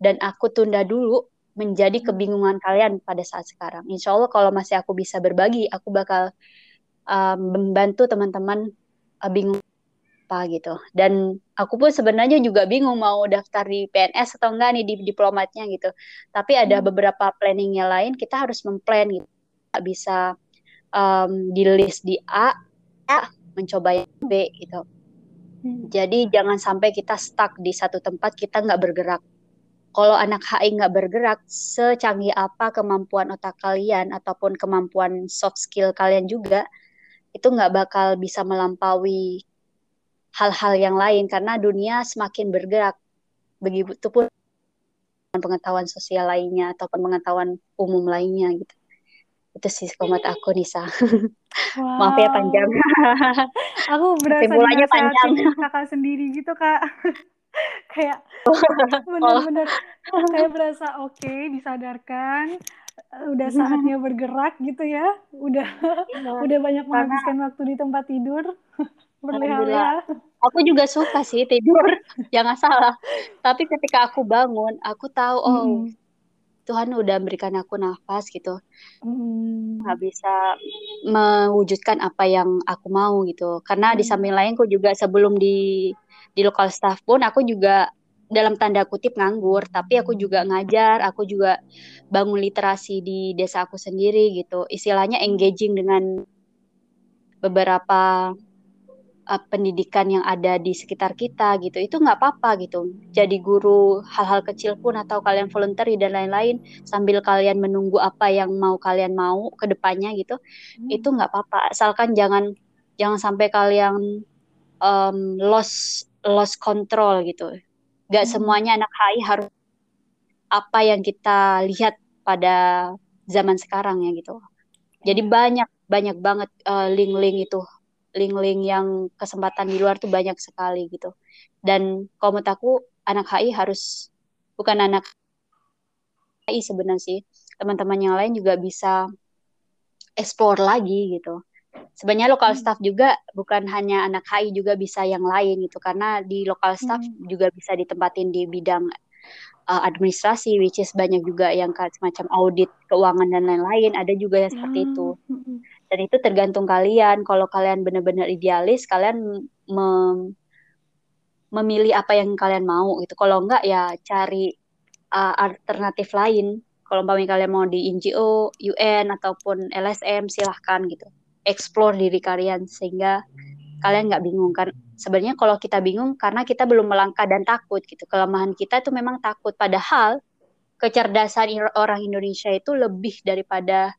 Speaker 2: dan aku tunda dulu menjadi hmm. kebingungan kalian pada saat sekarang. Insya Allah kalau masih aku bisa berbagi, aku bakal um, membantu teman-teman uh, bingung apa gitu. Dan aku pun sebenarnya juga bingung mau daftar di PNS atau enggak nih di diplomatnya gitu. Tapi ada hmm. beberapa planningnya lain kita harus memplan gitu. Gak bisa um, di list di A, ya mencoba yang B gitu. Hmm. Jadi jangan sampai kita stuck di satu tempat kita nggak bergerak. Kalau anak HI nggak bergerak, secanggih apa kemampuan otak kalian ataupun kemampuan soft skill kalian juga, itu nggak bakal bisa melampaui hal-hal yang lain karena dunia semakin bergerak. Begitu pun pengetahuan sosial lainnya ataupun pengetahuan umum lainnya gitu. Itu sih komentar aku Nisa. Wow. Maaf ya panjang.
Speaker 1: aku berasa mulanya panjang. kakak sendiri gitu kak. kayak benar-benar oh. kayak berasa oke okay, disadarkan udah saatnya bergerak gitu ya udah ya, udah banyak menghabiskan waktu di tempat tidur berleha-leha
Speaker 2: aku juga suka sih tidur. Jangan salah. Tapi ketika aku bangun aku tahu oh mm. Tuhan udah memberikan aku nafas gitu. Mm. nggak bisa mewujudkan apa yang aku mau gitu. Karena mm. di samping lain aku juga sebelum di di lokal staff pun aku juga dalam tanda kutip nganggur. Tapi aku juga ngajar aku juga bangun literasi di desa aku sendiri gitu. Istilahnya engaging dengan beberapa uh, pendidikan yang ada di sekitar kita gitu itu nggak apa-apa gitu jadi guru hal-hal kecil pun atau kalian voluntary dan lain-lain sambil kalian menunggu apa yang mau kalian mau ke depannya gitu hmm. itu nggak apa-apa asalkan jangan jangan sampai kalian um, lost lost control gitu nggak hmm. semuanya anak HI harus apa yang kita lihat pada zaman sekarang ya gitu jadi hmm. banyak banyak banget uh, link-link itu link-link yang kesempatan di luar tuh banyak sekali gitu. Dan kalau menurut aku anak HI harus bukan anak HI sebenarnya sih teman-teman yang lain juga bisa explore lagi gitu. Sebenarnya lokal hmm. staff juga bukan hanya anak HI juga bisa yang lain gitu karena di lokal staff hmm. juga bisa ditempatin di bidang uh, administrasi which is banyak juga yang semacam audit keuangan dan lain-lain ada juga yang seperti hmm. itu. Dan itu tergantung kalian. Kalau kalian benar-benar idealis kalian mem memilih apa yang kalian mau gitu. Kalau enggak ya cari uh, alternatif lain. Kalau umpamanya kalian mau di NGO, UN ataupun LSM silahkan gitu. Explore diri kalian sehingga kalian nggak bingung kan. Sebenarnya kalau kita bingung karena kita belum melangkah dan takut gitu. Kelemahan kita itu memang takut. Padahal kecerdasan orang Indonesia itu lebih daripada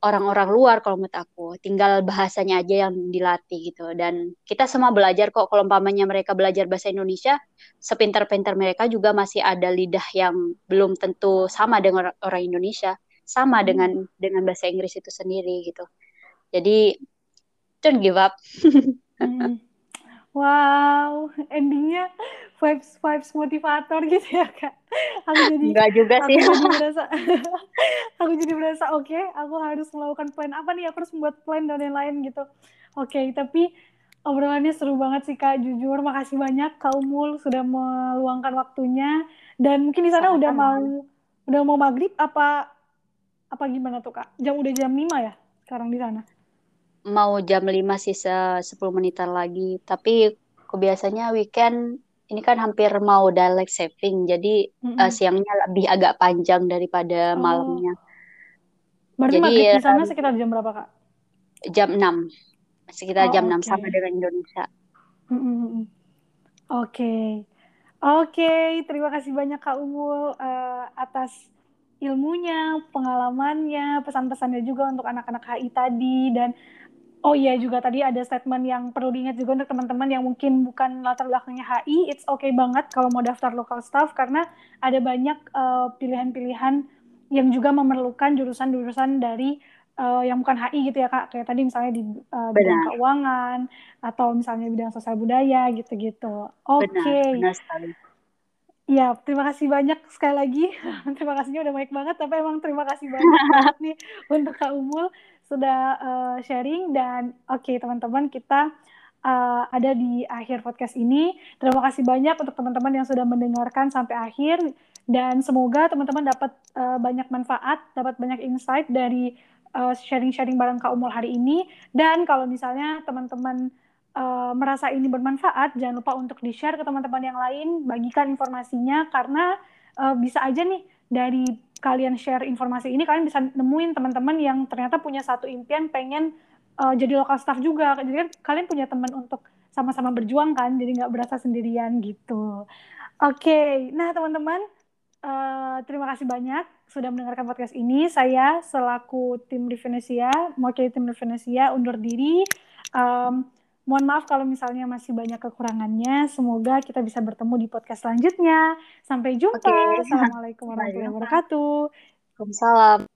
Speaker 2: orang-orang luar kalau menurut aku. Tinggal bahasanya aja yang dilatih gitu. Dan kita semua belajar kok. Kalau umpamanya mereka belajar bahasa Indonesia sepintar-pintar mereka juga masih ada lidah yang belum tentu sama dengan orang Indonesia. Sama hmm. dengan dengan bahasa Inggris itu sendiri gitu. Jadi don't give up.
Speaker 1: Hmm. Wow endingnya vibes vibes motivator gitu ya kak. Aku jadi
Speaker 2: enggak juga sih.
Speaker 1: aku jadi merasa aku jadi merasa oke okay, aku harus melakukan plan apa nih? Aku harus membuat plan dan lain-lain gitu. Oke okay, tapi obrolannya seru banget sih kak. Jujur makasih banyak. Kak Umul sudah meluangkan waktunya. Dan mungkin di sana udah mau udah mau maghrib apa apa gimana tuh kak? Jam udah jam 5 ya sekarang di sana
Speaker 2: mau jam 5 sih 10 menitan lagi tapi kebiasanya weekend ini kan hampir mau daylight saving, jadi mm -hmm. uh, siangnya lebih agak panjang daripada oh. malamnya.
Speaker 1: Berarti jadi maghrib di sana sekitar jam berapa, Kak?
Speaker 2: Jam 6. Sekitar oh, jam okay. 6 sama dengan Indonesia.
Speaker 1: Mm -hmm. Oke. Okay. Oke, okay, terima kasih banyak Kak Umul uh, atas ilmunya, pengalamannya, pesan-pesannya juga untuk anak-anak HI tadi dan Oh iya juga tadi ada statement yang perlu diingat juga untuk teman-teman yang mungkin bukan latar belakangnya HI, it's okay banget kalau mau daftar local staff karena ada banyak eh, pilihan-pilihan yang juga memerlukan jurusan-jurusan dari uh, yang bukan HI gitu ya kak, kayak tadi misalnya di uh, bidang keuangan atau misalnya bidang sosial budaya gitu-gitu. Oke. Okay. Benar, benar sekali. Ya, terima kasih banyak sekali lagi. terima kasihnya udah baik banget, tapi emang terima kasih banyak nih untuk Kak Umul sudah uh, sharing dan oke okay, teman-teman kita uh, ada di akhir podcast ini. Terima kasih banyak untuk teman-teman yang sudah mendengarkan sampai akhir. Dan semoga teman-teman dapat uh, banyak manfaat, dapat banyak insight dari sharing sharing-sharing bareng Kak Umul hari ini. Dan kalau misalnya teman-teman uh, merasa ini bermanfaat, jangan lupa untuk di-share ke teman-teman yang lain, bagikan informasinya karena uh, bisa aja nih dari kalian share informasi ini kalian bisa nemuin teman-teman yang ternyata punya satu impian pengen uh, jadi lokal staff juga. Jadi kan kalian punya teman untuk sama-sama berjuang kan, jadi nggak berasa sendirian gitu. Oke, okay. nah teman-teman, uh, terima kasih banyak sudah mendengarkan podcast ini. Saya selaku tim Revenesia, mewakili tim Revenesia undur diri. Um, Mohon maaf kalau misalnya masih banyak kekurangannya. Semoga kita bisa bertemu di podcast selanjutnya. Sampai jumpa. Okay. Assalamualaikum warahmatullahi wabarakatuh.
Speaker 2: Waalaikumsalam.